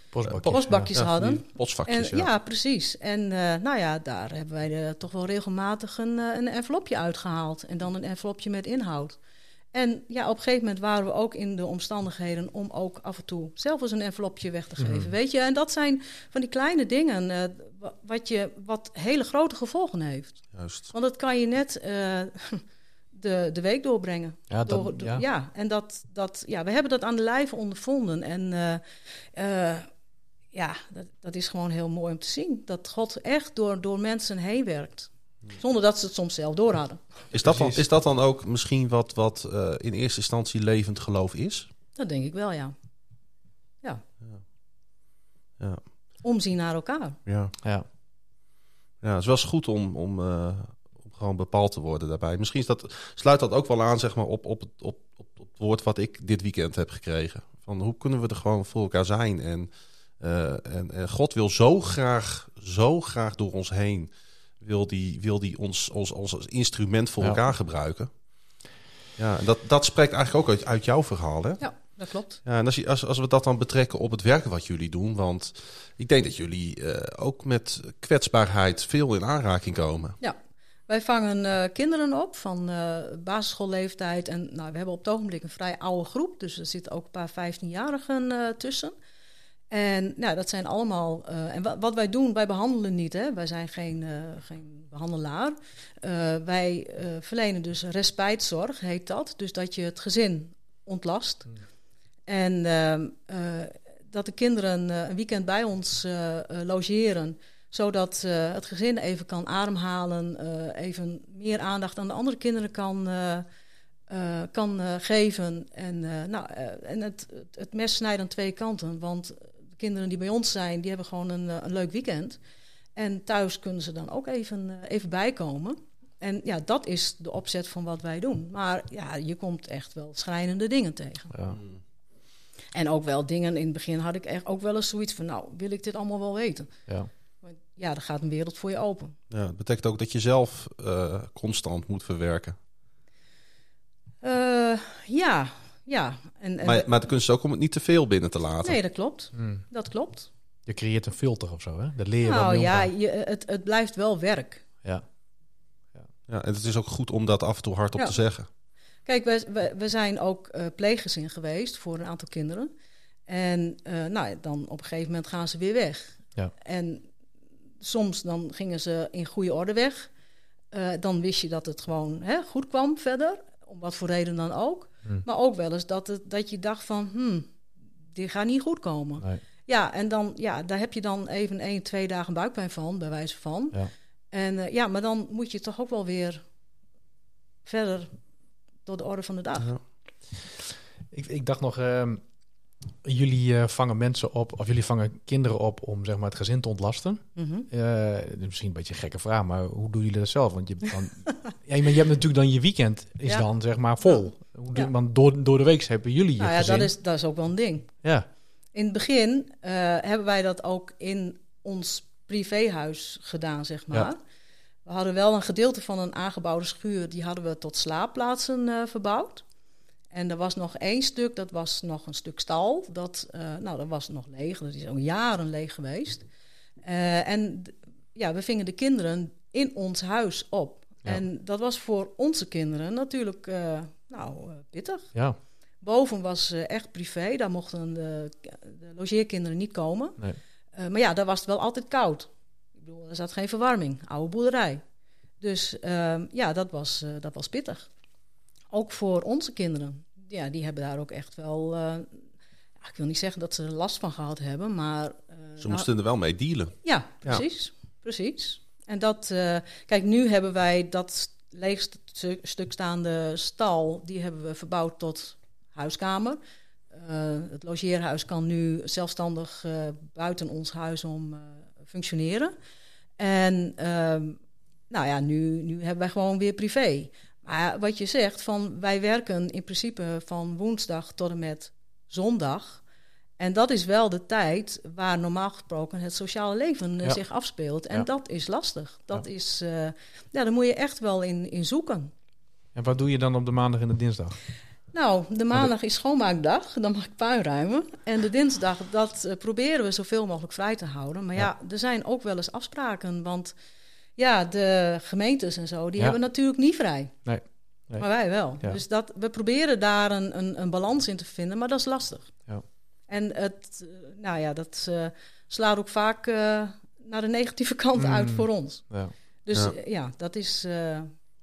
Postbakjes. Postbakjes Ja, hadden. En, ja. ja. precies. En eh, nou ja, daar hebben wij eh, toch wel regelmatig een, een envelopje uitgehaald. En dan een envelopje met inhoud. En ja, op een gegeven moment waren we ook in de omstandigheden om ook af en toe zelf eens een envelopje weg te geven. Mhm. Weet je, en dat zijn van die kleine dingen eh, wa- wat, je, wat hele grote gevolgen heeft. Juist. Want dat kan je net eh, de, de week doorbrengen. Ja, Door- door- ja. ja. en dat, dat, ja, we hebben dat aan de lijve ondervonden. En eh, ja, dat, dat is gewoon heel mooi om te zien. Dat God echt door, door mensen heen werkt. Zonder dat ze het soms zelf door hadden. Is dat, dan, is dat dan ook misschien wat, wat eh, in eerste instantie levend geloof is? Dat denk ik wel, ja. Ja. Ja. Omzien naar elkaar. Ja. Ja. Ja, het is wel eens goed om, om, eh, om gewoon bepaald te worden daarbij. Misschien is dat, sluit dat ook wel aan zeg maar, op, op, op, op, op het woord wat ik dit weekend heb gekregen. Van hoe kunnen we er gewoon voor elkaar zijn? En, eh, en, en God wil zo graag, zo graag door ons heen, wil die, wil die ons, ons, ons als instrument voor Ja. elkaar gebruiken. Ja, en dat, dat spreekt eigenlijk ook uit, uit jouw verhaal, hè? Ja, dat klopt. Ja, en als, je, als, als we dat dan betrekken op het werk wat jullie doen, want ik denk dat jullie eh, ook met kwetsbaarheid veel in aanraking komen. Wij vangen eh, kinderen op van eh, basisschoolleeftijd. En nou, we hebben op het ogenblik een vrij oude groep. Dus er zitten ook een paar 15-jarigen eh, tussen. En nou, dat zijn allemaal. eh, en wa- wat wij doen, wij behandelen niet. Hè? Wij zijn geen, eh, geen behandelaar. Eh, wij verlenen dus respijtzorg, heet dat. Dus dat je het gezin ontlast. En ehm, eh, dat de kinderen een weekend bij ons logeren zodat het gezin even kan ademhalen, even meer aandacht aan de andere kinderen kan, kan geven. En, nou, en het, het, mes snijdt aan twee kanten, want kinderen die bij ons zijn, die hebben gewoon een, eh, een leuk weekend. En thuis kunnen ze dan ook even, eh, even bijkomen. En ja, dat is de opzet van wat wij doen. Maar ja, je komt echt wel schrijnende dingen tegen. Ja. En ook wel dingen, in het begin had ik echt ook wel eens zoiets van... nou, wil ik dit allemaal wel weten? Ja. Want ja, er gaat een wereld voor je open. Ja, dat betekent ook dat je zelf eh, constant moet verwerken. Eh, ja, ja. En, en Maar, maar de kunst is ook om het niet te veel binnen te laten. nee, dat klopt. Hmm. Dat klopt. Je creëert een filter of zo, hè? Dat leer je wel Nou ja, je, het, het blijft wel werk. Ja. Ja, en het is ook goed om dat af en toe hardop Ja. te zeggen. Kijk, we, we, we zijn ook eh pleeggezin geweest voor een aantal kinderen. En eh, nou, dan op een gegeven moment gaan ze weer weg. Ja. En soms dan gingen ze in goede orde weg. Eh, dan wist je dat het gewoon hè, goed kwam verder. Om wat voor reden dan ook. Hmm. Maar ook wel eens dat, het, dat je dacht van... Hmm, dit gaat niet goed komen. Nee. Ja, en dan, ja, daar heb je dan even één, twee dagen buikpijn van, bij wijze van. Ja. En eh, ja, maar dan moet je toch ook wel weer verder door de orde van de dag. Ja. Ik, ik dacht nog, ehm, jullie eh, vangen mensen op, of jullie vangen kinderen op om zeg maar, het gezin te ontlasten. Mhm. Eh, misschien een beetje een gekke vraag, maar hoe doen jullie dat zelf? Want je, dan, ja, je hebt natuurlijk dan je weekend is Ja. dan zeg maar vol. Hoe doen- Ja. Want door, door de week hebben jullie je Nou ja, gezin. dat is, dat is ook wel een ding. Ja, In het begin eh, hebben wij dat ook in ons privéhuis gedaan, zeg maar. Ja. We hadden wel een gedeelte van een aangebouwde schuur, die hadden we tot slaapplaatsen eh, verbouwd. En er was nog één stuk, dat was nog een stuk stal. Dat, eh, nou, dat was nog leeg, dat is al jaren leeg geweest. En ja, we vingen de kinderen in ons huis op. Ja. En dat was voor onze kinderen natuurlijk nou, eh, pittig. ja. Boven was eh, echt privé, daar mochten de, de logeerkinderen niet komen. Nee. Eh, maar ja, daar was het wel altijd koud. Ik bedoel, er zat geen verwarming, oude boerderij. Dus ehm, ja, dat was, eh, dat was pittig. Ook voor onze kinderen. Ja, die hebben daar ook echt wel... eh, ja, ik wil niet zeggen dat ze er last van gehad hebben, maar... eh, Ze nou, moesten er wel mee dealen. ja, precies. Precies. En dat, eh, kijk, nu hebben wij dat leeg st- stu- stuk staande stal, die hebben we verbouwd tot huiskamer. Eh, het logeerhuis kan nu zelfstandig eh, buiten ons huis om eh, functioneren. En ehm, nou ja, nu, nu hebben wij gewoon weer privé. Maar wat je zegt, van wij werken in principe van woensdag tot en met zondag. En dat is wel de tijd waar normaal gesproken het sociale leven eh, Ja. zich afspeelt. En Ja. dat is lastig. Dat Ja. is, eh, ja, daar moet je echt wel in, in zoeken. En wat doe je dan op de maandag en de dinsdag? Nou, de maandag is schoonmaakdag, dan mag ik puin ruimen. En de dinsdag, dat eh, proberen we zoveel mogelijk vrij te houden. Maar ja, er zijn ook wel eens afspraken. Want ja, de gemeentes en zo, die hebben natuurlijk niet vrij. Nee. Nee. Maar wij wel. Dus dat, we proberen daar een, een, een balans in te vinden, maar dat is lastig. Ja. En het, eh, nou ja, dat eh, slaat ook vaak eh, naar de negatieve kant Mm. uit voor ons. Ja. Dus Ja. dat is... eh,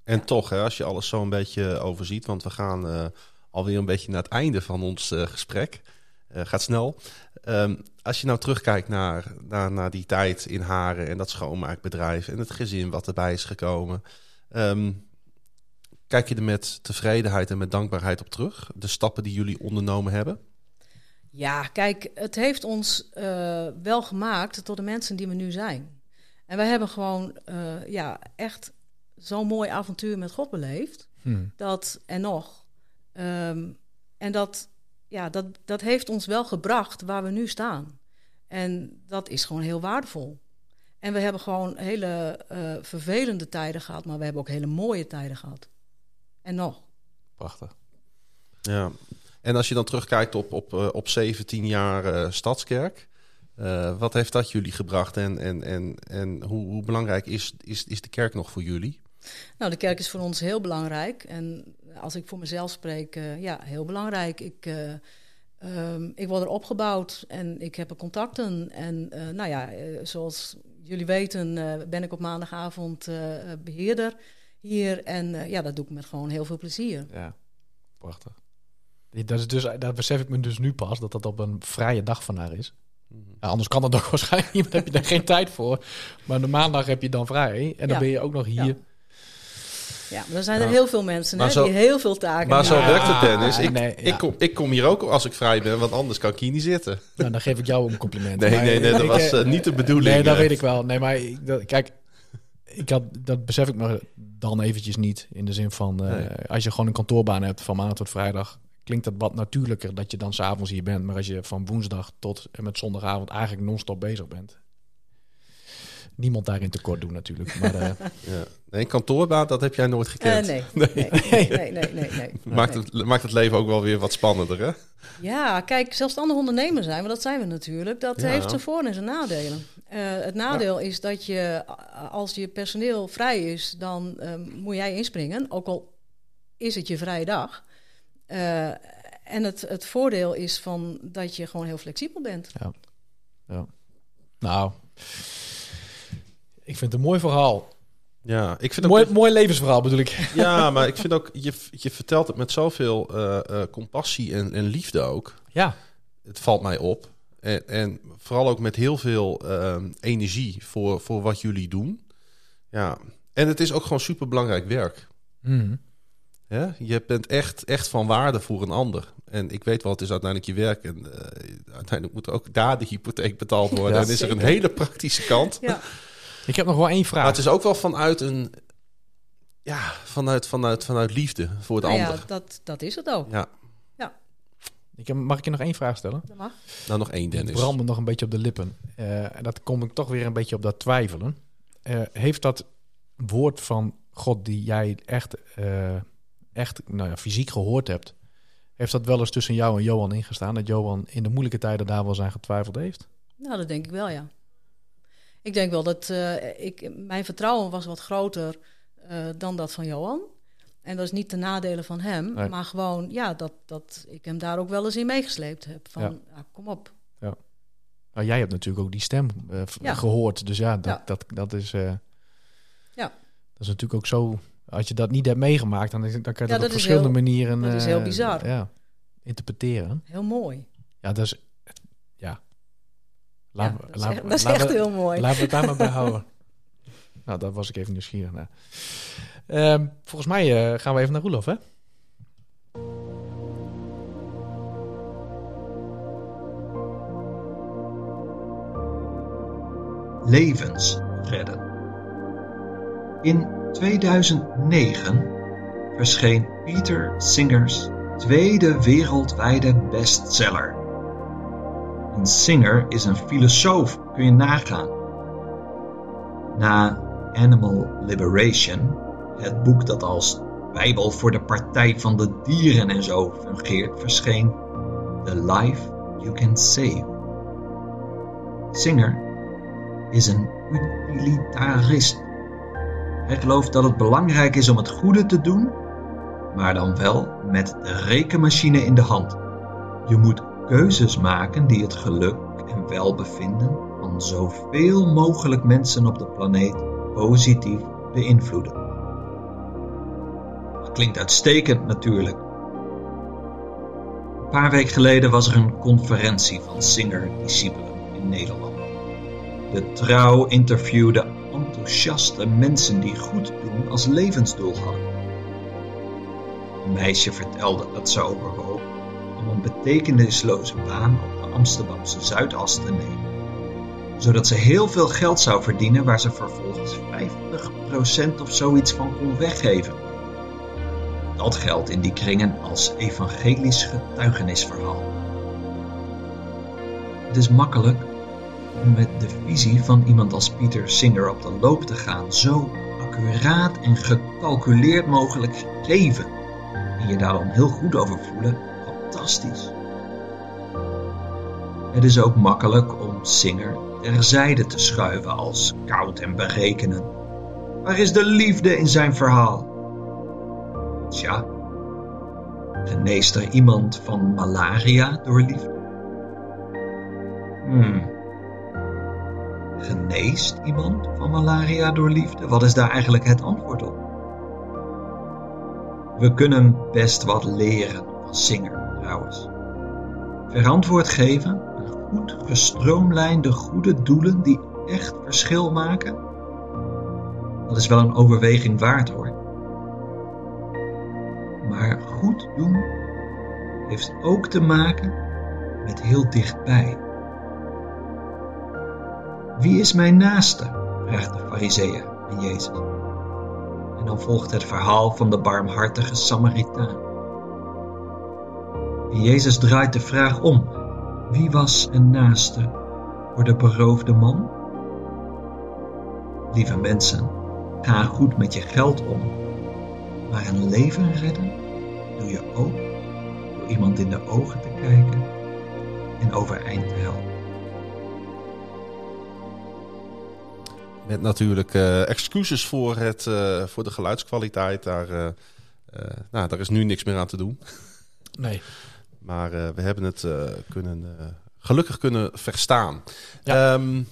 En toch, hè, als je alles zo een beetje overziet, want we gaan eh, alweer een beetje naar het einde van ons eh, gesprek. Eh, gaat snel. Ehm, als je nou terugkijkt naar, naar, naar die tijd in Haren en dat schoonmaakbedrijf en het gezin wat erbij is gekomen. ehm, kijk je er met tevredenheid en met dankbaarheid op terug? De stappen die jullie ondernomen hebben? Ja, kijk, het heeft ons eh, wel gemaakt tot de mensen die we nu zijn. En wij hebben gewoon eh, ja, echt zo'n mooi avontuur met God beleefd. Hmm. Dat en nog. Ehm, en dat, ja, dat, dat heeft ons wel gebracht waar we nu staan. En dat is gewoon heel waardevol. En we hebben gewoon hele eh, vervelende tijden gehad, maar we hebben ook hele mooie tijden gehad. En nog. Prachtig. Ja. En als je dan terugkijkt op, op, eh, op 17 jaar eh, Stadskerk, eh, wat heeft dat jullie gebracht en, en, en, en hoe, hoe belangrijk is, is, is de kerk nog voor jullie? Nou, de kerk is voor ons heel belangrijk. En als ik voor mezelf spreek, eh, ja, heel belangrijk. Ik, eh, ehm, ik word er opgebouwd en ik heb er contacten. En eh, nou ja, zoals jullie weten, eh, ben ik op maandagavond eh, eh, beheerder hier. En eh, ja, dat doe ik met gewoon heel veel plezier. Ja, prachtig. Dat, is dus, dat besef ik me dus nu pas, dat dat op een vrije dag vandaag is. Ja, anders kan dat ook waarschijnlijk niet, dan heb je daar geen tijd voor. Maar de maandag heb je dan vrij en dan Ja. ben je ook nog hier. Ja. Ja, maar er zijn er Ja. heel veel mensen hè, zo- die heel veel taken Maar zo werkt het, Dennis. Ik, nee, ja. ik, kom, ik kom hier ook als ik vrij ben, want anders kan ik hier niet zitten. Nou, dan geef ik jou een compliment. Nee, Maar nee, nee, dat ik, was eh, eh, niet de bedoeling. Nee, dat eh. weet ik wel. Nee, maar ik, dat, kijk, ik had, dat besef ik me dan eventjes niet. In de zin van, eh, Nee. als je gewoon een kantoorbaan hebt van maandag tot vrijdag, klinkt dat wat natuurlijker dat je dan s'avonds hier bent. Maar als je van woensdag tot en met zondagavond eigenlijk non-stop bezig bent. Niemand daarin tekort doen natuurlijk. Maar eh, Ja. Nee, kantoorbaan, dat heb jij nooit Eh, gekend. nee, nee, nee, nee, nee, nee, nee. Maakt, het, maakt het leven ook wel weer wat spannender, hè? Ja, kijk, zelfstandig ondernemer zijn, want dat zijn we natuurlijk. Dat Ja. heeft zijn voor- en zijn nadelen. Eh, het nadeel is dat je, als je personeel vrij is, dan ehm, moet jij inspringen. Ook al is het je vrije dag. Eh, en het, het voordeel is van dat je gewoon heel flexibel bent. nou, ik vind het een mooi verhaal. Ja, ik vind ook Mooi, mooi levensverhaal bedoel ik. Ja, maar ik vind ook, je, je vertelt het met zoveel eh, eh, compassie en, en liefde ook. Ja, Het valt mij op. En, en vooral ook met heel veel ehm, energie voor, voor wat jullie doen. Ja, en het is ook gewoon super belangrijk werk. Mhm. Hè? Je bent echt, echt van waarde voor een ander. En ik weet wel, het is uiteindelijk je werk. En eh, uiteindelijk moet ook daar de hypotheek betaald worden. Ja, en is er een hele praktische kant. Ja, ik heb nog wel één vraag. Maar het is ook wel vanuit een... Ja, vanuit, vanuit, vanuit liefde voor het nou ja, ander. dat, dat is het ook. Ja, Ik heb, mag ik je nog één vraag stellen? Dat mag. nou nog één Dennis. brandt me nog een beetje op de lippen. Eh, en dat kom ik toch weer een beetje op dat twijfelen. Eh, heeft dat woord van God die jij echt, eh, echt nou ja, fysiek gehoord hebt... heeft dat wel eens tussen jou en Johan ingestaan? Dat Johan in de moeilijke tijden daar wel aan getwijfeld heeft? Nou, dat denk ik wel, ja. Ik denk wel dat eh, ik, mijn vertrouwen was wat groter eh, dan dat van Johan. En dat is niet de nadelen van hem, Nee. maar gewoon ja, dat, dat ik hem daar ook wel eens in meegesleept heb. Van, Ja. ja, kom op. Nou, jij hebt natuurlijk ook die stem eh, Ja. gehoord. Dus ja, dat, Ja. Dat, dat is... Ja. Dat is natuurlijk ook zo... Als je dat niet hebt meegemaakt, dan, is- dan kan je Ja, dat, dat op verschillende heel- manieren... dat is eh, heel bizar. Ja, interpreteren. Heel mooi. Ja, dat is... Ja. Laat, ja, dat is laat- echt, dat is laten echt we- heel mooi. Laten we het daar maar bij houden. Nou, daar was ik even nieuwsgierig naar. Ehm, volgens mij eh, gaan we even naar Roelof, hè? levens redden. In 2009 verscheen Peter Singer's tweede wereldwijde bestseller. Een Singer is een filosoof, kun je nagaan. Na Animal Liberation, het boek dat als Bijbel voor de Partij van de Dieren en zo fungeert, verscheen The Life You Can Save. Singer is een utilitarist. Hij gelooft dat het belangrijk is om het goede te doen, maar dan wel met de rekenmachine in de hand. Je moet keuzes maken die het geluk en welbevinden van zoveel mogelijk mensen op de planeet positief beïnvloeden. Dat klinkt uitstekend natuurlijk. Een paar weken geleden was er een conferentie van Singer-discipelen in Nederland. De trouw interviewde enthousiaste mensen die goed doen als levensdoel hadden. Een meisje vertelde dat ze overwoog om een betekenisloze baan op de Amsterdamse Zuidas te nemen. zodat ze heel veel geld zou verdienen waar ze vervolgens 50% of zoiets van kon weggeven. Dat geldt in die kringen als evangelisch getuigenisverhaal. Het is makkelijk om met de visie van iemand als Peter Singer op de loop te gaan, zo accuraat en gecalculeerd mogelijk geven. En je daar dan heel goed over voelen, fantastisch. Het is ook makkelijk om Singer terzijde te schuiven als koud en berekenen. Waar is de liefde in zijn verhaal? Tja, geneest er iemand van malaria door liefde? Hmm. Geneest iemand van malaria door liefde? Wat is daar eigenlijk het antwoord op? We kunnen best wat leren van Singer, trouwens. Verantwoord geven goed gestroomlijnde goede doelen die echt verschil maken? Dat is wel een overweging waard hoor. Maar goed doen heeft ook te maken met heel dichtbij. Wie is mijn naaste? vraagt de fariseeër aan Jezus. En dan volgt het verhaal van de barmhartige Samaritaan. En Jezus draait de vraag om wie was een naaste voor de beroofde man? Lieve mensen, ga goed met je geld om, maar een leven redden doe je ook door iemand in de ogen te kijken en overeind te helpen. Met natuurlijk uh, excuses voor, het, uh, voor de geluidskwaliteit. Daar, uh, nou, daar is nu niks meer aan te doen. Nee. Maar we hebben het kunnen, gelukkig kunnen verstaan. Ja. Um,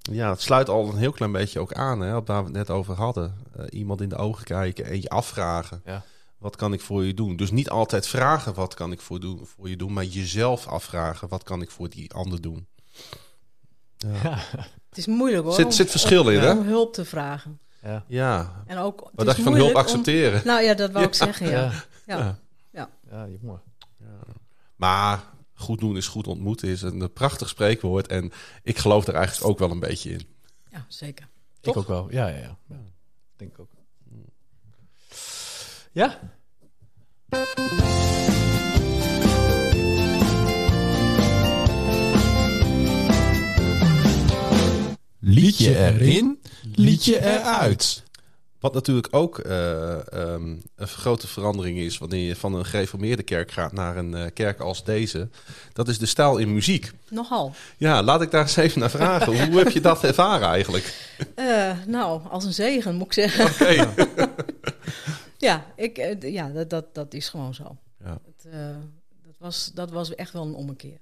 ja, het sluit al een heel klein beetje ook aan, hè, op waar we het net over hadden. iemand in de ogen kijken en je afvragen. Ja. Wat kan ik voor je doen? Dus niet altijd vragen wat kan ik voor, doen, voor je doen, maar jezelf afvragen wat kan ik voor die ander doen. Ja. ja. Het is moeilijk hoor. Zit, zit verschil om, in, hè? Om hulp te vragen. Ja. ja. En ook, Wat dacht je van hulp accepteren? Om, nou ja, dat wou ik zeggen, ja. Ja, ja. ja. ja. ja jongen. Ja. Maar goed doen is goed ontmoeten is een prachtig spreekwoord. En ik geloof er eigenlijk ook wel een beetje in. Ja, zeker. Ik ook wel. Ja, ja, ja. ja. Denk ik ook. Ja? Liedje erin, liedje eruit. Wat natuurlijk ook uh, um, een grote verandering is wanneer je van een gereformeerde kerk gaat naar een uh, kerk als deze. Dat is de stijl in muziek. Nogal. Ja, laat ik daar eens even naar vragen. Hoe heb je dat ervaren eigenlijk? Uh, nou, als een zegen moet ik zeggen. Oké. Okay. ja, ik, ja dat, dat, dat is gewoon zo. Ja. Het, dat, was, dat was echt wel een ommekeer.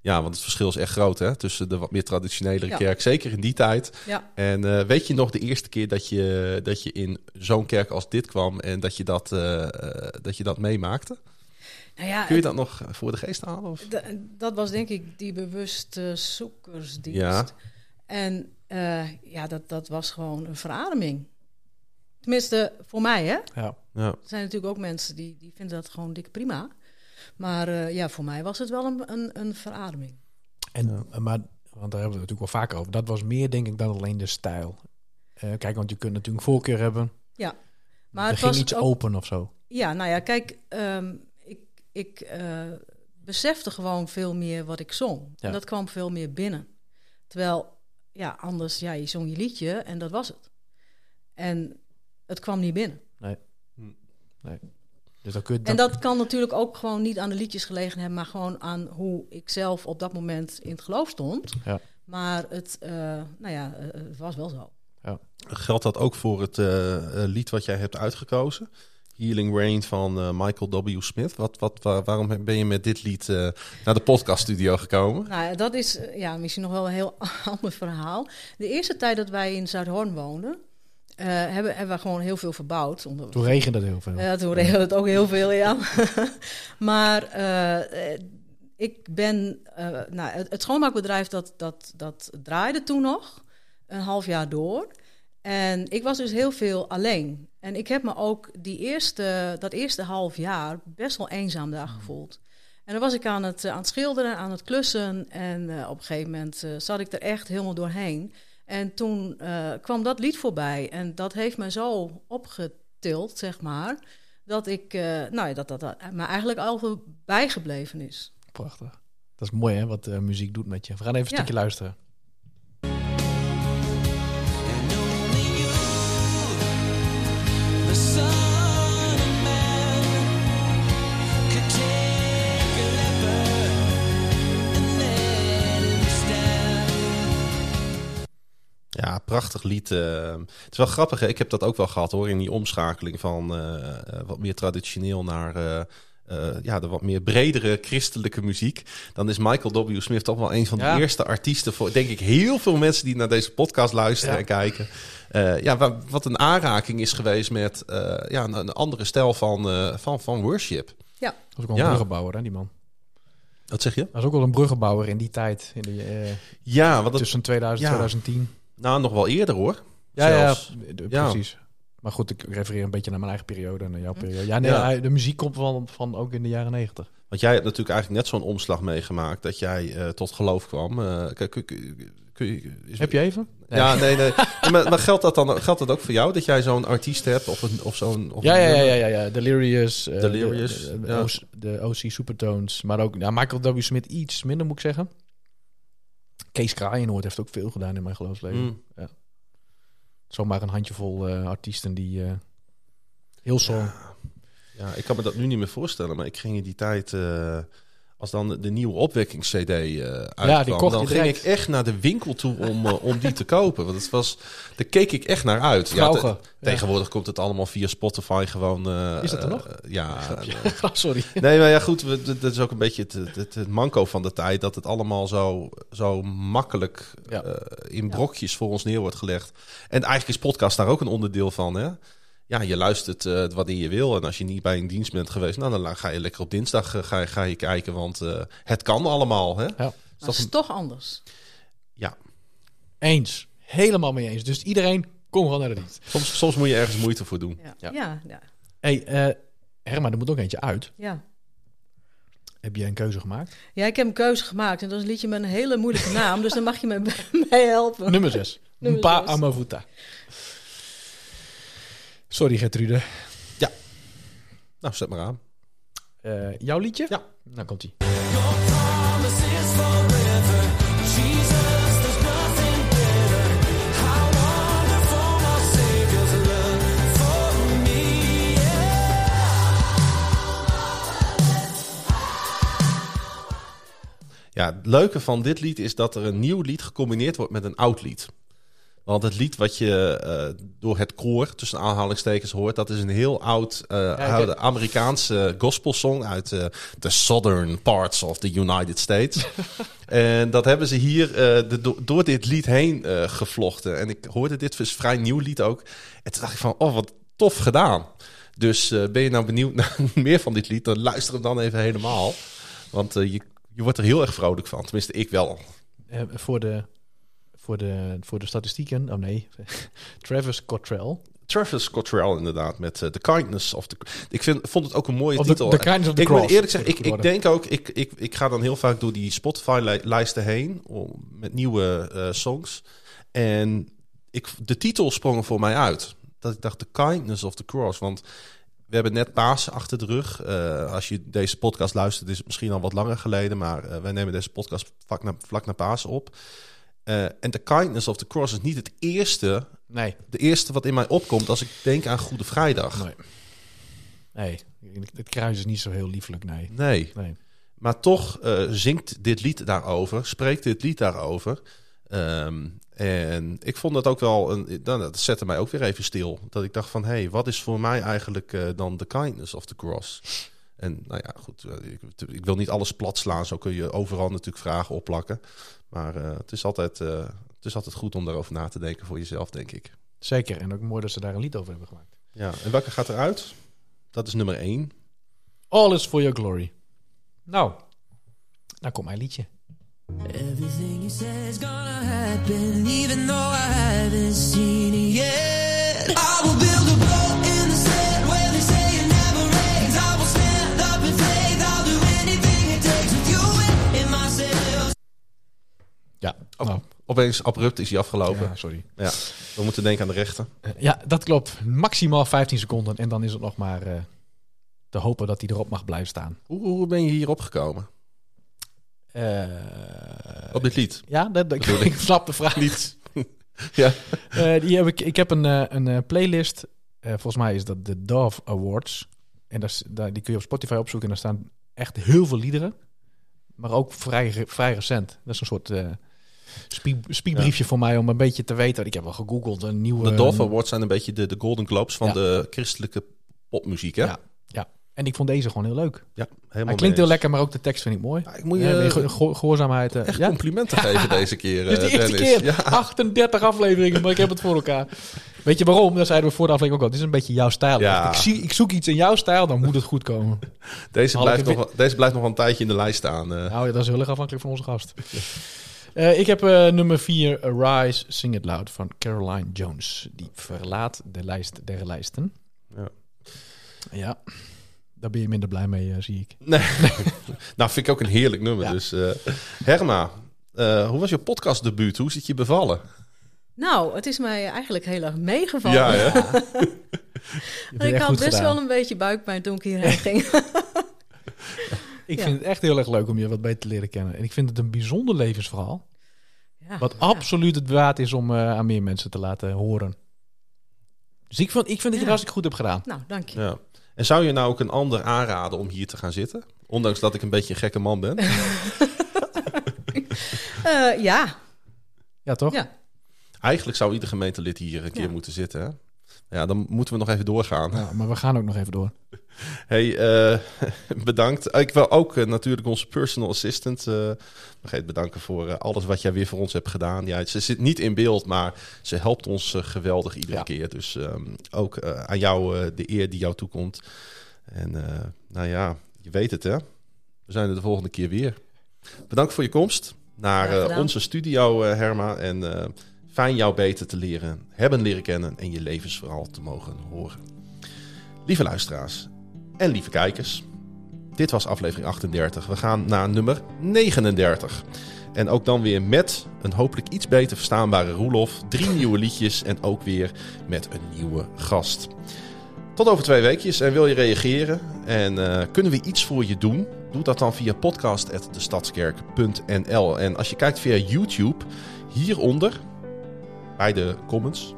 Ja. Want het verschil is echt groot hè, tussen de wat meer traditionele Ja. kerk, zeker in die tijd. Ja. En uh, weet je nog de eerste keer dat je, dat je in zo'n kerk als dit kwam en dat je dat, uh, dat, je dat meemaakte? Nou ja, Kun je dat nog voor de geest halen? Of? Dat was denk ik die bewuste zoekersdienst. Ja. En uh, ja, dat, dat was gewoon een verademing. Tenminste, voor mij hè. Ja. Ja. Er zijn natuurlijk ook mensen die, die vinden dat gewoon dik prima. Maar uh, ja, voor mij was het wel een, een, een verademing. En, ja. Maar, want daar hebben we het natuurlijk wel vaker over. Dat was meer, denk ik, dan alleen de stijl. Uh, kijk, want je kunt natuurlijk een voorkeur hebben. Ja. Maar er het ging was iets ook, open of zo. Ja, nou ja, kijk, um, ik, ik uh, besefte gewoon veel meer wat ik zong. Ja. En dat kwam veel meer binnen. Terwijl, ja, anders, ja, je zong je liedje en dat was het. En het kwam niet binnen. Nee. nee. Dus dan kun je En dat kan natuurlijk ook gewoon niet aan de liedjes gelegen hebben, maar gewoon aan hoe ik zelf op dat moment in het geloof stond. Ja. Maar het, uh, nou ja, uh, het was wel zo. Ja. Geldt dat ook voor het uh, lied wat jij hebt uitgekozen? Healing Rain van Michael W. Smith. Wat, wat, waar, waarom ben je met dit lied naar de podcaststudio gekomen? Nou, dat is ja, misschien nog wel een heel ander verhaal. De eerste tijd dat wij in Zuidhoorn woonden, uh, hebben, hebben we gewoon heel veel verbouwd. Onder... Toen regende het heel veel. Ja, toen regende het ook heel veel, ja. maar uh, ik ben... Uh, nou, het, het, schoonmaakbedrijf dat, dat, dat draaide toen nog. Een half jaar door. En ik was dus heel veel alleen. En ik heb me ook die eerste, dat eerste half jaar best wel eenzaam daar gevoeld. En dan was ik aan het, eh, aan het schilderen, aan het klussen. En eh, op een gegeven moment eh, zat ik er echt helemaal doorheen. En toen eh, kwam dat lied voorbij. En dat heeft me zo opgetild, zeg maar. Dat ik, eh, nou ja, dat dat, dat me eigenlijk al bijgebleven is. Prachtig. Dat is mooi hè, wat eh, muziek doet met je. We gaan even een Ja. stukje luisteren. Ja, prachtig lied. eh. het is wel grappig, hè? ik heb dat ook wel gehad hoor, in die omschakeling van eh, eh, wat meer traditioneel naar eh, eh, ja, de wat meer bredere christelijke muziek. Dan is Michael W. Smith toch wel een van de Ja. eerste artiesten voor, denk ik, heel veel mensen die naar deze podcast luisteren Ja. en kijken. Eh, ja, wa- wat een aanraking is geweest met eh, ja, een, een andere stijl van, eh, van, van worship. Ja, Dat is ook wel een Ja. bruggenbouwer hè, die man. Wat zeg je? Dat is ook wel een bruggenbouwer in die tijd. In de, eh, Ja, want tussen 2000 en ja. 2010. Nou nog wel eerder hoor. Ja, ja, Ja. precies. Maar goed, ik refereer een beetje naar mijn eigen periode en naar jouw periode. Ja, nee, Ja. de muziek komt van, van ook in de jaren negentig. Want jij hebt natuurlijk eigenlijk net zo'n omslag meegemaakt dat jij eh, tot geloof kwam. Eh, kun, kun- kun- kun je- is- Heb je even? Ja, nee, nee. maar, maar geldt dat dan geldt dat ook voor jou? Dat jij zo'n artiest hebt of, een, of zo'n... Of Ja, een ja, ja, nummer? ja, ja. Delirious. eh, Delirious, De, de, ja. OC de OC Supertones. Maar ook ja, Michael W. Smith iets minder, moet ik zeggen. Kees Kraaienoord heeft ook veel gedaan in mijn geloofsleven. Mm. Zomaar een handjevol eh, artiesten die... eh heel song. Ja, ik kan me dat nu niet meer voorstellen, maar ik ging in die tijd... als dan de nieuwe opwekkings-cd eh uitkwam, die kocht dan ging direct. ik echt naar de winkel toe om, eh, om die te kopen. Want het was, daar keek ik echt naar uit. Ja, tegenwoordig komt het allemaal via Spotify gewoon... eh, Is dat er nog? ja. Oh, sorry. Nee, maar ja, goed. we- Dat is ook een beetje het, het, manco van de tijd. Dat het allemaal zo, zo makkelijk Ja. eh, in brokjes voor ons neer wordt gelegd. En eigenlijk is podcast daar ook een onderdeel van. Hè? Ja, je luistert eh wanneer je wil. En als je niet bij een dienst bent geweest, nou, dan ga je lekker op dinsdag eh, ga, je- ga je kijken. Want eh, het kan allemaal. Hè? Ja. Is maar toch het is een- toch anders. ja, Eens. Helemaal mee eens. Dus iedereen, kom gewoon naar de dienst. soms, soms moet je ergens moeite voor doen. Ja, Ja. ja, ja. hey, eh, Herma, er moet ook eentje uit. ja. Heb je een keuze gemaakt? Ja, ik heb een keuze gemaakt en dat is een liedje met een hele moeilijke naam, dus dan mag je me mee helpen. Nummer 6. Nummer Mpa zes. Amavuta. Sorry Gertrude. Nou, zet maar aan. Eh, jouw liedje? Ja. Nou komt ie. Ja, het leuke van dit lied is dat er een nieuw lied gecombineerd wordt met een oud lied. Want het lied wat je eh, door het koor tussen aanhalingstekens hoort, dat is een heel oud eh, ik oude heb- Amerikaanse gospelsong uit eh, de southern parts of the United States. en dat hebben ze hier eh, de, do- door dit lied heen eh, gevlochten. En ik hoorde dit een vrij nieuw lied ook. En toen dacht ik van, oh wat tof gedaan. Dus eh, ben je nou benieuwd naar meer van dit lied, dan luister hem dan even helemaal. Want eh, je, je wordt er heel erg vrolijk van. Tenminste, ik wel. Eh, voor, de, voor, de, voor de statistieken. Oh nee. Travis Cottrell. Travis Cottrell inderdaad, met eh, The Kindness of the... Ik vind, vond het ook een mooie Of titel. The Kindness of the ik moet eerlijk zeggen, ik, ik denk ook... Ik, ik, ik ga dan heel vaak door die Spotify-lijsten heen om, met nieuwe eh, songs. En ik, de titel sprong voor mij uit. Dat ik dacht, The Kindness of the Cross. Want we hebben net Pasen achter de rug. Eh, als je deze podcast luistert, is het misschien al wat langer geleden. Maar wij nemen deze podcast vlak na, vlak na Pasen op. Eh, en The Kindness of the Cross is niet het eerste Nee. de eerste wat in mij opkomt als ik denk aan Goede Vrijdag. Nee. Nee. Het kruis is niet zo heel liefelijk, nee. Nee. Nee. Maar toch eh, zingt dit lied daarover, spreekt dit lied daarover. Ehm, en ik vond dat ook wel, een, nou, dat zette mij ook weer even stil. Dat ik dacht van, hé, hey, wat is voor mij eigenlijk eh, dan de kindness of the cross? En nou ja, goed, eh, ik, ik wil niet alles plat slaan. Zo kun je overal natuurlijk vragen opplakken. Maar eh, het, is altijd, eh, het is altijd goed om daarover na te denken voor jezelf, denk ik. Zeker. En ook mooi dat ze daar een lied over hebben gemaakt. Ja, en welke gaat eruit? Dat is nummer één. All is for your glory. Nou, nou komt mijn liedje. Everything you say is gonna happen, even though I haven't seen it yet. I will build a boat Nou, Opeens abrupt is hij afgelopen. ja, sorry. Ja. We moeten denken aan de rechten. Eh, ja, dat klopt. Maximaal 15 seconden. En dan is het nog maar eh, te hopen dat hij erop mag blijven staan. Hoe, hoe ben je hierop gekomen? Eh, Op dit lied? ja, dat, ik, snap de vraag niet. Ja. Die heb ik, ik heb een, een playlist. Volgens mij is dat de Dove Awards. En dat daar, die kun je op Spotify opzoeken. En daar staan echt heel veel liederen. Maar ook vrij, vrij recent. Dat is een soort spie- spiekbriefje voor mij om een beetje te weten. Ik heb wel gegoogeld. Een nieuwe... De Dove Awards zijn een beetje de, de Golden Globes van Ja. de christelijke popmuziek, hè? Ja. ja. En ik vond deze gewoon heel leuk. Ja, helemaal Hij klinkt heel lekker, maar ook de tekst vind ik mooi. Ja, ik moet Ja, je ge- gehoorzaamheid. eh, echt ja. complimenten geven deze keer, is de eh, eerste Dennis. keer. Ja. 38 afleveringen, maar ik heb het voor elkaar. Weet je waarom? Dat zeiden we voor de aflevering ook al. Dit is een beetje jouw stijl. Ja. Ik, zie, ik zoek iets in jouw stijl, dan moet het goed komen. Deze, blijft nog, deze blijft nog een tijdje in de lijst staan. eh. Nou ja, dat is heel erg afhankelijk van onze gast. Eh, ik heb eh, nummer 4, Arise, Sing It Loud van Caroline Jones. Die verlaat de lijst der lijsten. Ja. Ja, daar ben je minder blij mee, eh, zie ik. Nee. nou, vind ik ook een heerlijk nummer. Ja. Dus, eh, Herma, eh, hoe was je podcastdebuut? Hoe het je bevallen? Nou, het is mij eigenlijk heel erg meegevallen. Ja, het ik had best gedaan. wel een beetje buikpijn toen ik hierheen ging. Ik Ja. vind het echt heel erg leuk om je wat beter te leren kennen. En ik vind het een bijzonder levensverhaal. Ja, Wat ja. absoluut het waard is om eh, aan meer mensen te laten horen. Dus ik vind, ik vind dat je het hartstikke goed hebt gedaan. Nou, dank je. Ja. En zou je nou ook een ander aanraden om hier te gaan zitten? Ondanks dat ik een beetje een gekke man ben. Eh, ja, Ja, toch? ja. Eigenlijk zou ieder gemeentelid hier een keer Ja. moeten zitten. Hè? Ja, dan moeten we nog even doorgaan. Ja, maar we gaan ook nog even door. Hey, eh, bedankt. Ik wil ook eh, natuurlijk onze personal assistant eh vergeet bedanken voor alles wat jij weer voor ons hebt gedaan. Ja, ze zit niet in beeld, maar ze helpt ons geweldig iedere Ja. keer. Dus ehm, ook eh, aan jou eh, de eer die jou toekomt. En eh, nou ja, je weet het hè. We zijn er de volgende keer weer. Bedankt voor je komst naar onze studio, Herma. En eh, fijn jou beter te leren, hebben leren kennen en je levensverhaal te mogen horen. Lieve luisteraars en lieve kijkers. Dit was aflevering 38. We gaan naar nummer 39. En ook dan weer met een hopelijk iets beter verstaanbare Roelof. Drie nieuwe liedjes en ook weer met een nieuwe gast. Tot over twee weekjes. En wil je reageren en eh, kunnen we iets voor je doen? Doe dat dan via podcast.destadskerk.nl. En als je kijkt via YouTube, hieronder bij de comments,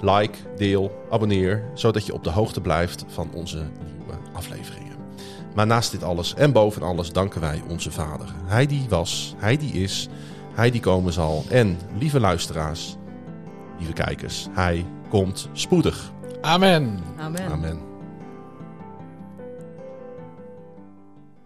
like, deel, abonneer, zodat je op de hoogte blijft van onze nieuwe afleveringen. Maar naast dit alles en boven alles danken wij onze Vader. Hij die was, hij die is, hij die komen zal. En lieve luisteraars, lieve kijkers, hij komt spoedig. Amen. Amen. Amen.